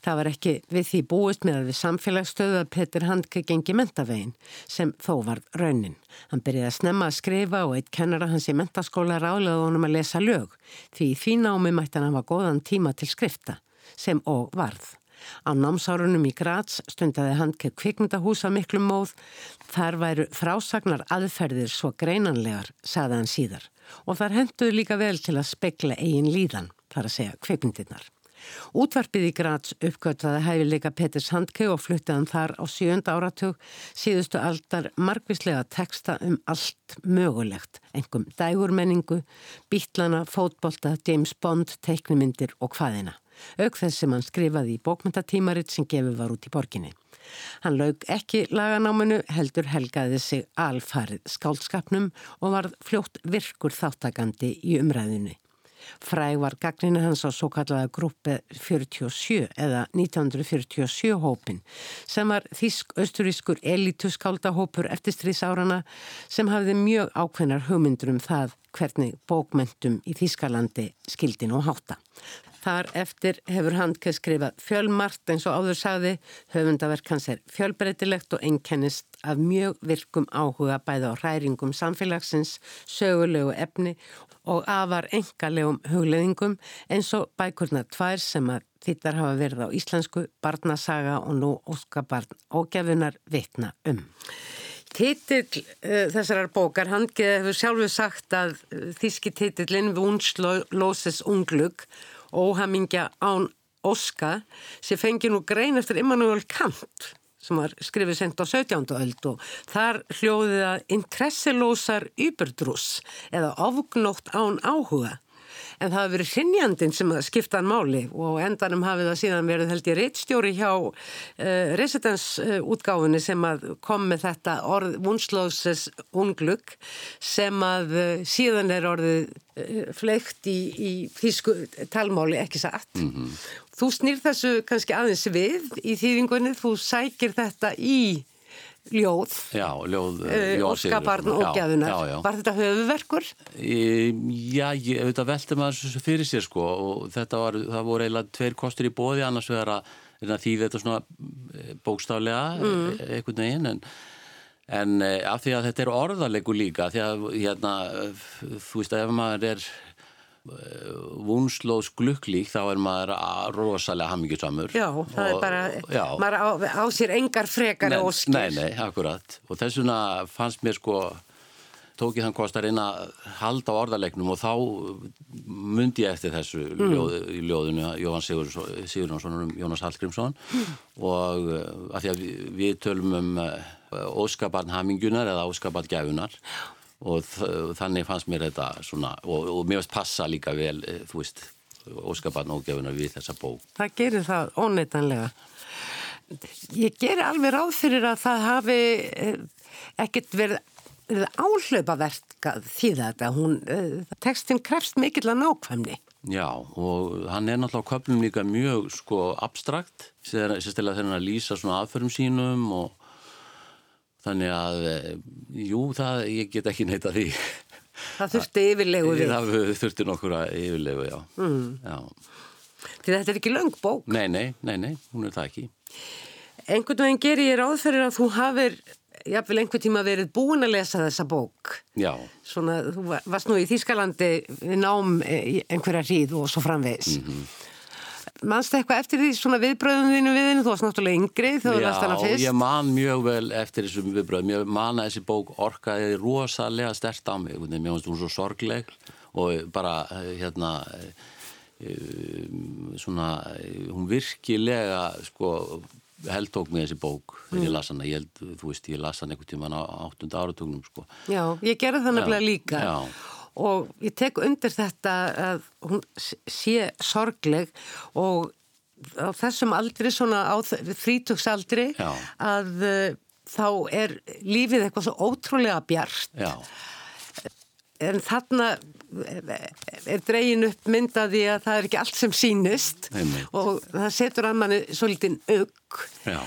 Það var ekki við því búist með að við samfélagsstöðu að Petur Handke gengi mentavegin sem þó var raunin. Hann byrjaði að snemma að skrifa og eitt kennara hans í mentaskóla rálaði honum að lesa lög því því námi mætti hann hafa góðan tíma til skrifta sem og varð. Á námsárunum í Graz stundaði Handke kvikmyndahús að miklum móð. Þar væru frásagnar aðferðir svo greinanlegar, saði hann síðar og þar henduði líka vel til að spekla eigin líðan, þar að segja kvikmyndirnar. Útvarpið í Graz uppgötvaði hæfileika Peters Handke og fluttið hann þar á sjönda áratug síðustu aldar margvíslega teksta um allt mögulegt, engum dægurmenningu, bítlana, fótbolta, James Bond, teiknumindir og hvaðina. Auk þess sem hann skrifaði í bókmyndatímaritt sem gefur var út í borginni. Hann laug ekki laganáminu, heldur helgaði sig alfarið skálskapnum og var fljótt virkur þáttakandi í umræðinu. Fræg var gagninu hans á svo kallaða grúpi 47 eða 1947 hópin sem var þísk-austurískur elituskáldahópur eftir strísárana sem hafði mjög ákveðnar hugmyndur um það hvernig bókmentum í Þískalandi skildin og hátta. Þar eftir hefur Handke skrifað fjölmart eins og áður sagði, höfundaverk hans er fjölbreytilegt og einkennist af mjög virkum áhuga bæða á hræringum samfélagsins, sögulegu efni og afar engalegum hugleðingum eins og bækurna tvær sem að þittar hafa verið á íslensku, barnasaga og nú óskabarn ógjafunar vitna um. Titill uh, þessarar bókar, Handke hefur sjálfu sagt að uh, þíski titillin Vunsloses unglug óhamingja án Óska sem fengi nú grein eftir Immanuel Kant sem var skrifið sent á 17. öld og þar hljóðið að interesselósar ybirdrús eða ofgnótt án áhuga en það hafi verið sinjandin sem skiptaðan máli og endanum hafið það síðan verið held ég reittstjóri hjá uh, residensútgáfinni sem að kom með þetta orð vunslóses unglug sem að uh, síðan er orðið uh, fleikt í, í þýsku talmáli ekki satt. Mm -hmm. Þú snýr þessu kannski aðeins við í þýðingunni, þú sækir þetta í ljóð, já, ljóð uh, Óskabarn og Gjafunar var þetta höfuverkur? E, já, ég auðvitað velti maður fyrir sér sko og þetta var, það voru eiginlega tveir kostur í bóði annars vegar að þýði þetta svona eh, bókstaflega mm. einhvern veginn en, en af því að þetta er orðarlegu líka því að hérna, þú veist að ef maður er vunslós glukklík þá er maður rosalega hammingjusamur Já, það og, er bara, já. maður á, á sér engar frekar og skil Nei, nei, akkurat og þess vegna fannst mér sko tók ég þann kost að reyna að halda á orðarleiknum og þá myndi ég eftir þessu mm. ljóð, í ljóðinu Jóhann Sigurðarsson um Jónas Hallgrímsson mm. og uh, að því að við, við tölum um uh, óskabarn hamingunar eða óskabarn gæfunar og þannig fannst mér þetta svona og, og mér finnst passa líka vel eh, þú veist, óskapan ógefuna við þessa bók. Það gerir það óneitanlega. Ég ger alveg ráð fyrir að það hafi eh, ekkert verið áhlaupaverkað því þetta. Hún, eh, tekstin krefst mikill að nákvæmni. Já, og hann er náttúrulega köpnum líka mjög sko abstrakt, sérstaklega þegar hann að lýsa svona aðförum sínum og Þannig að, eh, jú, það, ég get ekki neyta því. Það þurfti yfirlegu við. Það þurfti nokkur að yfirlegu, já. Mm. já. Því þetta er ekki löng bók. Nei, nei, nei, nei, hún er það ekki. Einhvern veginn gerir ég ráðferðir að þú hafið, jáfnvel einhvern tíma verið búin að lesa þessa bók. Já. Svona, þú varst nú í Þýskalandi við nám eh, einhverja hríð og svo framvegs. Mm -hmm mannst eitthvað eftir því svona viðbröðum þínu við henni, þú varst náttúrulega yngri þegar þú lest hana fyrst. Já, ég man mjög vel eftir þessum viðbröðum, ég man að þessi bók orkaði rosalega stert á mig, mér finnst hún svo sorgleg og bara hérna eh, svona hún virkilega sko heldtók með þessi bók. Þegar ég las hana, ég held, þú veist, ég las hana einhvern tíman á áttunda áratugnum sko. Já, ég gerði það nefnilega líka. Já. Og ég tek undir þetta að hún sé sorgleg og á þessum aldri, svona á þrítugsaldri Já. að uh, þá er lífið eitthvað svo ótrúlega bjart. Já, en þarna er dregin upp myndaði að það er ekki allt sem sínist Einmitt. og það setur að manni svolítið auk já,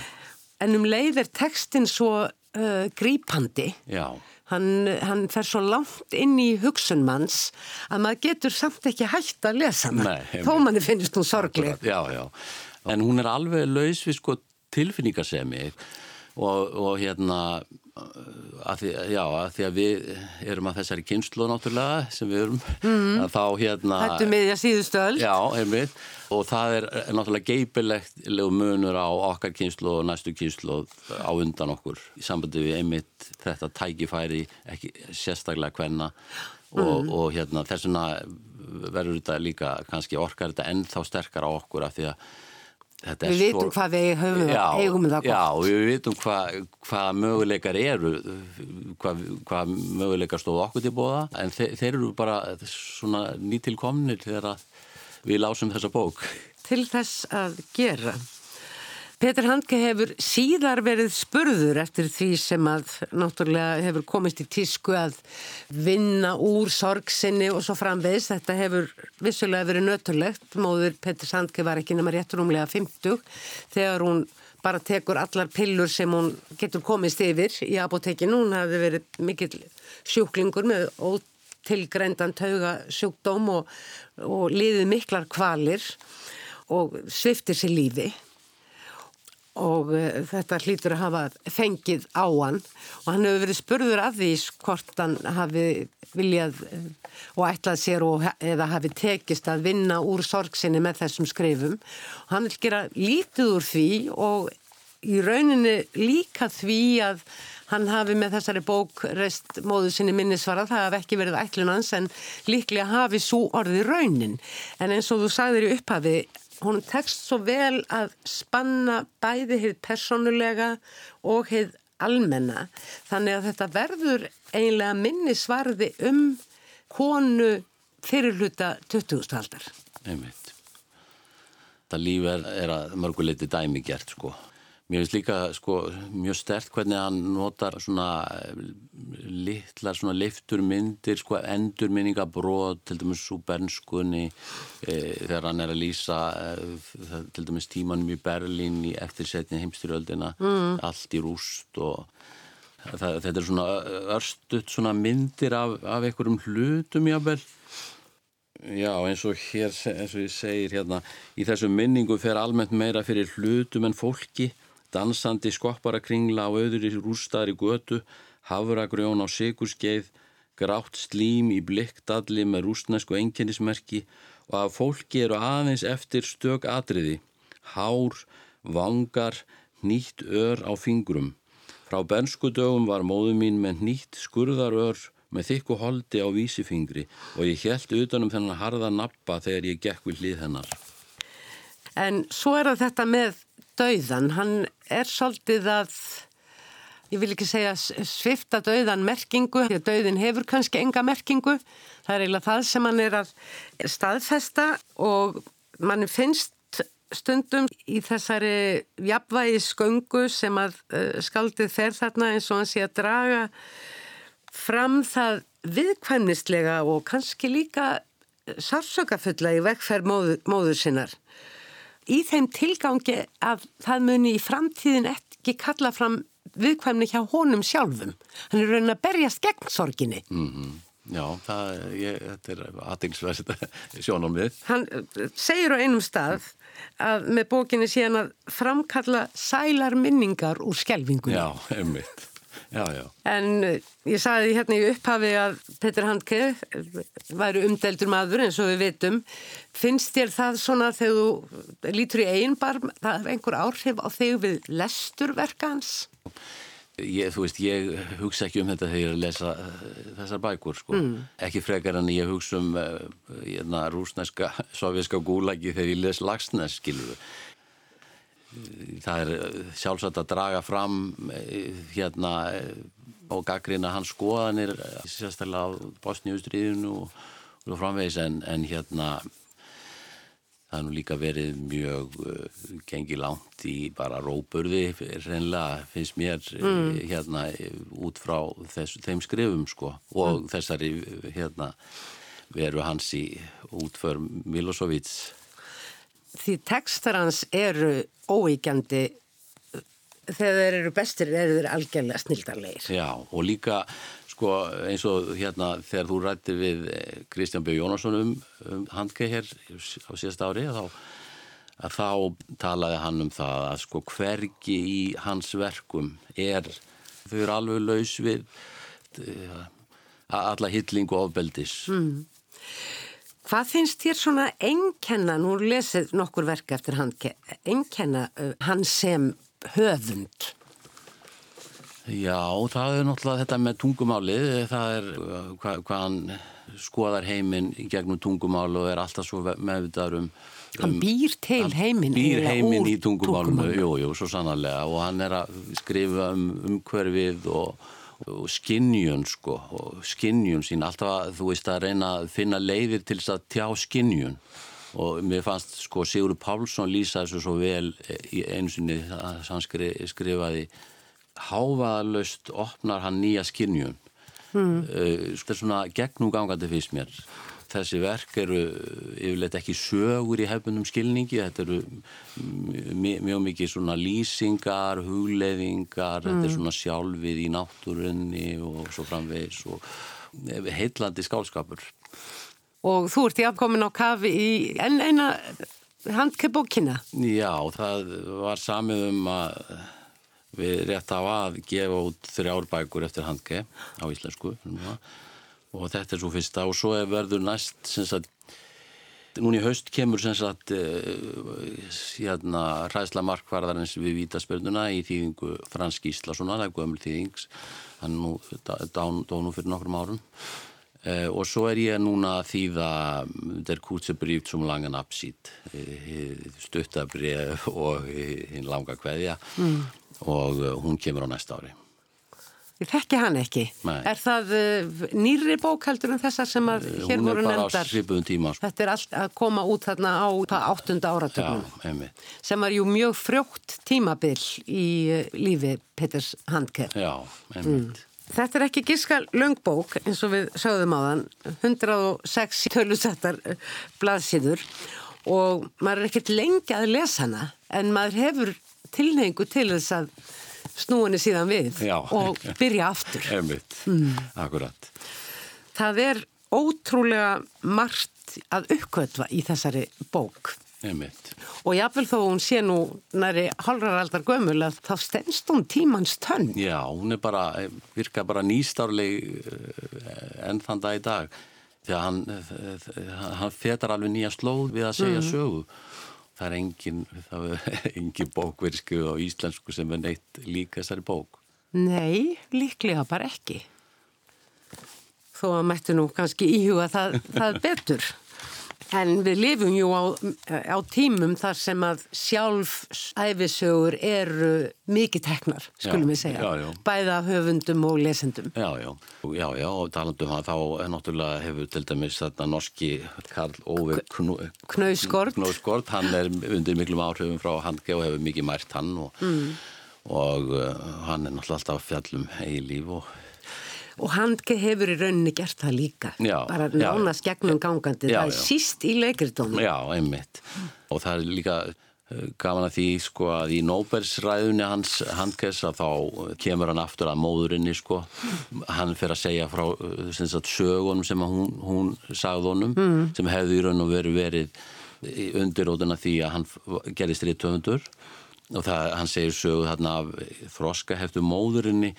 en um leið er textin svo uh, grípandi já, hann, hann fer svo langt inn í hugsunmanns að maður getur samt ekki hægt að lesa einmitt. þó manni finnst hún sorgleg já, já. En hún er alveg laus við sko tilfinningasemi og, og hérna að því, já, að því að við erum að þessari kynslu náttúrulega sem við erum. Mm. að þá hérna er miðja síðustu öll Já, einmitt. Og það er náttúrulega geipilegt munur á okkar kynslu og næstu kynslu á undan okkur. Í sambandi við einmitt þetta tækifæri ekki sérstaklega hvenna og, og hérna þess vegna verður þetta líka kannski orkar þetta ennþá sterkar á okkur af því að Við vitum hvað við höfum já, eigum það gott Já, við vitum hvað hva möguleikar eru, hvað hva möguleikar stóðu okkur til bóða, en þe þeir eru bara svona nýtilkomnir þegar við lásum þessa bók. til þess að gera. Petur Handke hefur síðar verið spurður eftir því sem að náttúrulega hefur komist í tísku að vinna úr sorgsinni og svo framvegis. Þetta hefur vissulega verið nöturlegt. Móður Petur Handke var ekki nema réttrumlega 50 þegar hún bara tekur allar pillur sem hún getur komist yfir í apotekinu. Hún hafði verið mikill sjúklingur með ótilgreindan tauga sjúkdóm og, og liðið miklar kvalir og sviftir sér lífi og uh, þetta hlýtur að hafa fengið á hann. Og hann hefur verið spurður af því hvort hann hafi viljað uh, og ætlað sér og, eða hafi tekist að vinna úr sorgsinni með þessum skrifum. Og hann vil gera lítið úr því og í rauninni líka því að hann hafi með þessari bók reist móðu sinni minnisvara, það hafi ekki verið ætlunans en líklega hafi svo orði raunin. En eins og þú sagðir í upphafi hún tekst svo vel að spanna bæði heið personulega og heið almenna þannig að þetta verður einlega minni svarði um konu fyrirluta 20. aldar. Einmitt. Það líf er, er að mörguleiti dæmi gert sko. Mér finnst líka sko mjög stert hvernig hann notar svona litlar svona leiftur myndir sko endurminningabróð til dæmis svo bernskunni e, þegar hann er að lýsa e, til dæmis tímanum í Berlín í eftirsetni heimstyrjöldina mm. allt í rúst og það, þetta er svona örstuðt svona myndir af, af einhverjum hlutum jábel Já, eins og hér, eins og ég segir hérna, í þessu minningu fer almennt meira fyrir hlutum en fólki, dansandi skopparakringla á öðru rústaðri götu, hafragrjón á sigurskeið, grátt slím í blikkdalli með rústnæsku enginnismerki og að fólki eru aðeins eftir stök atriði, hár, vangar, nýtt ör á fingrum. Frá bernskudögum var móðu mín með nýtt skurðarör með þykku holdi á vísifingri og ég held utanum þennan harða nappa þegar ég gekk við hlið hennar. En svo er þetta með dauðan, hann er svolítið að, ég vil ekki segja svifta dauðan merkingu, því að dauðin hefur kannski enga merkingu, það er eiginlega það sem hann er að staðfesta og mann finnst stundum í þessari jafnvægi sköngu sem að uh, skaldið fer þarna eins og hann sé að draga fram það viðkvæmnistlega og kannski líka sársökafulla í vekkferð móður, móður sinnar. Í þeim tilgangi að það muni í framtíðin ekki kalla fram viðkvæmni hjá honum sjálfum. Hann er raunin að berjast gegn sorginni. Mm -hmm. Já, það, ég, þetta er aðeinsverðt sjónum við. Hann segir á einum stað að með bókinni sé hann að framkalla sælar minningar úr skelvingunni. Já, einmitt. Já, já. En ég sagði hérna í upphafi að Petur Handke væri umdeldur maður eins og við veitum. Finnst þér það svona þegar þú lítur í einn bar, það er einhver áhrif á þig við lesturverka hans? Ég, þú veist, ég hugsa ekki um þetta þegar ég er lesa uh, þessar bækur, sko. Mm. Ekki frekar en ég hugsa um uh, rúsneska, sovjerska gúlagi þegar ég les Lagsnes, skilur við. Það er uh, sjálfsagt að draga fram uh, hérna og gaggrina hans skoðanir, sérstaklega á Bosníustriðinu og, og framvegis, en, en hérna Það er nú líka verið mjög uh, gengið langt í bara róburði, reynlega finnst mér mm. hérna út frá þess, þeim skrifum sko og mm. þessari hérna veru hans í útför Milosevic. Því tekstar hans eru óíkjandi þegar þeir eru bestir eru þeir algjörlega snildarleir. Já og líka sko eins og hérna þegar þú rætti við eh, Kristján B. Jónasson um, um handkeið hér á síðast ári þá, að þá talaði hann um það að sko hvergi í hans verkum er þau eru alveg laus við uh, alla hilling og ofbeldis mm. Hvað finnst þér svona enkenna, nú lesið nokkur verk eftir handkeið, enkenna uh, hann sem höfund? Já, það er náttúrulega þetta með tungumálið, það er uh, hvað hva hann skoðar heiminn gegnum tungumál og er alltaf svo meðvitaður um, um Hann býr til heiminn Býr heiminn í tungumálinu, jú, jú, svo sannarlega. Og hann er að skrifa um umhverfið og, og skinnjun sko, og skinnjun sín alltaf þú veist að reyna að finna leiðir til þess að tjá skinnjun og mér fannst sko Sigurður Pálsson lýsa þessu svo vel í einu sinni að hann skrifaði hávaðalöst opnar hann nýja skinnjun mm. þetta er svona gegnum gangandi fyrst mér þessi verk eru yfirleitt ekki sögur í hefnum skilningi þetta eru mjög mikið svona lýsingar, hugleðingar mm. þetta er hmm. svona sjálfið í náttúrunni og svo framvegs og heillandi skálskapur Og þú ert í afkomin á kafi í enn eina handkeppbókina Já, það var samið um að við rétt á að gefa út þrjár bækur eftir handge á íslensku og þetta er svo fyrsta. Og svo verður næst sagt, núni í haust kemur sagt, uh, hérna, hræðsla markvarðarins við vítaspörnuna í þýðingu Frans Gíslasonar, það er gömul þýðings hann nú dónu fyrir nokkrum árum. Uh, og svo er ég núna að þýða der kurze bríft som langan absít stuttabrið og hinn langa kveðja. Mm. Og hún kemur á næsta ári. Ég þekki hann ekki. Nei. Er það uh, nýri bók heldur en þessar sem að uh, hér voru nefndar? Hún er bara á svipuðum tíma. Sko. Þetta er allt að koma út þarna á áttunda áratögnum. Sem var jú mjög frjótt tímabill í lífi Peters Handker. Já, einmitt. Mm. Þetta er ekki gíska löngbók eins og við sögðum á þann. 106 tölusettar blaðsíður og maður er ekkert lengi að lesa hana en maður hefur tilneingu til þess að snúinni síðan við Já. og byrja aftur. Mm. akkurat. Það er ótrúlega margt að uppkvötva í þessari bók. Einmitt. Og jáfnvel þó hún sé nú næri halraraldar gömul að þá stennst hún tímans tönn. Já, hún er bara, virka bara nýstárleg eh, enn þann dag í dag. Þegar hann, eh, hann fetar alveg nýja slóð við að segja mm. sögu það er engin, engin bókversku á íslensku sem er neitt líka þessari bók. Nei, líklega bara ekki. Þó að mættu nú kannski íhuga það, það betur. En við lifum jú á, á tímum þar sem að sjálf æfisögur eru mikið teknar, skulum við segja. Já, já. Bæða höfundum og lesendum. Já, já, já, já, og talandum að þá náttúrulega hefur til dæmis þarna norski Karl Óve Knauskort. Knauskort, hann er undir miklum áhrifum frá Handge og hefur mikið mært hann og, mm. og uh, hann er náttúrulega alltaf fjallum eilíf og og Handke hefur í rauninni gert það líka. Já, bara nánast gegnum gangandi. Já, það er síst í leikritónu Já, einmitt. Og það er líka eh, gaman að því sko að í Nóbersræðunni hans Handkes að þá kemur hann aftur að móðurinni sko. Hann fer að segja frá eh, sagt, sögunum sem hún, hún sagði honum mm. sem hefði í raun og veru verið undirótuna því að hann gerist rítöfundur og það, hann segir sögu þarna af þroska hefðu móðurinni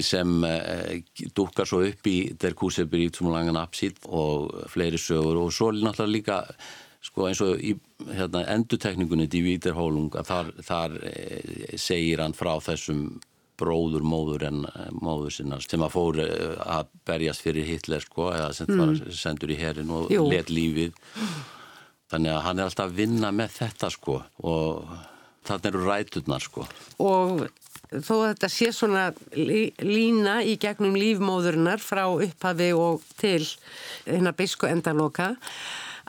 sem eh, dúkar svo upp í Der Kusebri í Tumlangan Apsít og fleiri sögur og svo náttúrulega líka sko eins og í hérna, endutekningunni í Víterhólung að þar, þar e, segir hann frá þessum bróður móður en eh, móður sinna sem að fór eh, að berjast fyrir Hitler sko eða sem mm. var sendur í herin og Jú. let lífið þannig að hann er alltaf að vinna með þetta sko og þannig eru ræturnar sko og þó að þetta sé svona lí, lína í gegnum lífmóðurinnar frá upphafi og til hérna bisku endaloka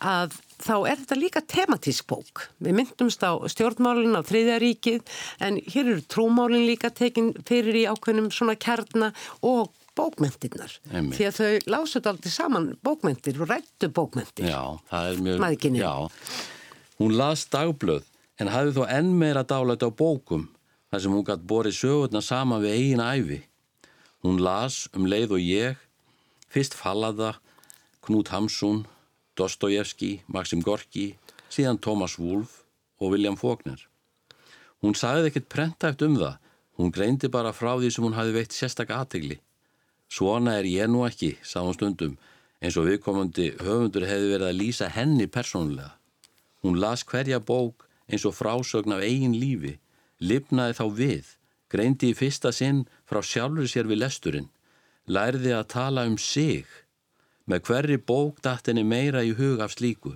að þá er þetta líka tematísk bók. Við myndumst á stjórnmálinn á þriðja ríkið en hér eru trúmálinn líka tekin fyrir í ákveðnum svona kjarna og bókmentinnar. Einmitt. Því að þau lásuð aldrei saman bókmentir og rættu bókmentir. Já, það er mjög... Mæðginni. Já, hún las dagblöð en hafði þó enn meira dálæti á bókum þar sem hún gætt borið sögurna saman við eigin æfi. Hún las um leið og ég, fyrst Fallada, Knút Hamsun, Dostojevski, Maxim Gorki, síðan Thomas Wolfe og William Faulkner. Hún sagði ekkert prentæft um það, hún greindi bara frá því sem hún hafi veitt sérstak aðtegli. Svona er ég nú ekki, sá hún stundum, eins og viðkomandi höfundur hefði verið að lýsa henni persónulega. Hún las hverja bók eins og frásögn af eigin lífi, lifnaði þá við, greindi í fyrsta sinn frá sjálfur sér við lesturinn, lærði að tala um sig, með hverri bók datt henni meira í hug af slíku.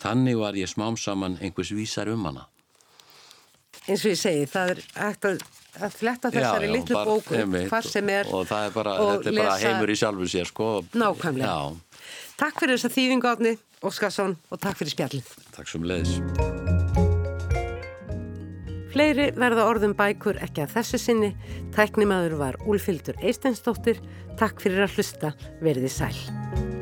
Þannig var ég smám saman einhvers vísar um hana. Eins og ég segi, það er hægt að, að fletta þessari Já, já, litlu bara- bóku, hvað sem er og það er bara, og þetta er bara lesa- heimur í sjálfu sér sko. Nákvæmlega. Já, Takk fyrir þessa þýðingu átni, Óskarsson, og takk fyrir spjallin. takk sem leiðis. Fleiri verða orðum bækur ekki að þessu sinni. Tæknimaður var Úlfildur Eistensdóttir. Takk fyrir að hlusta. Verði sæl.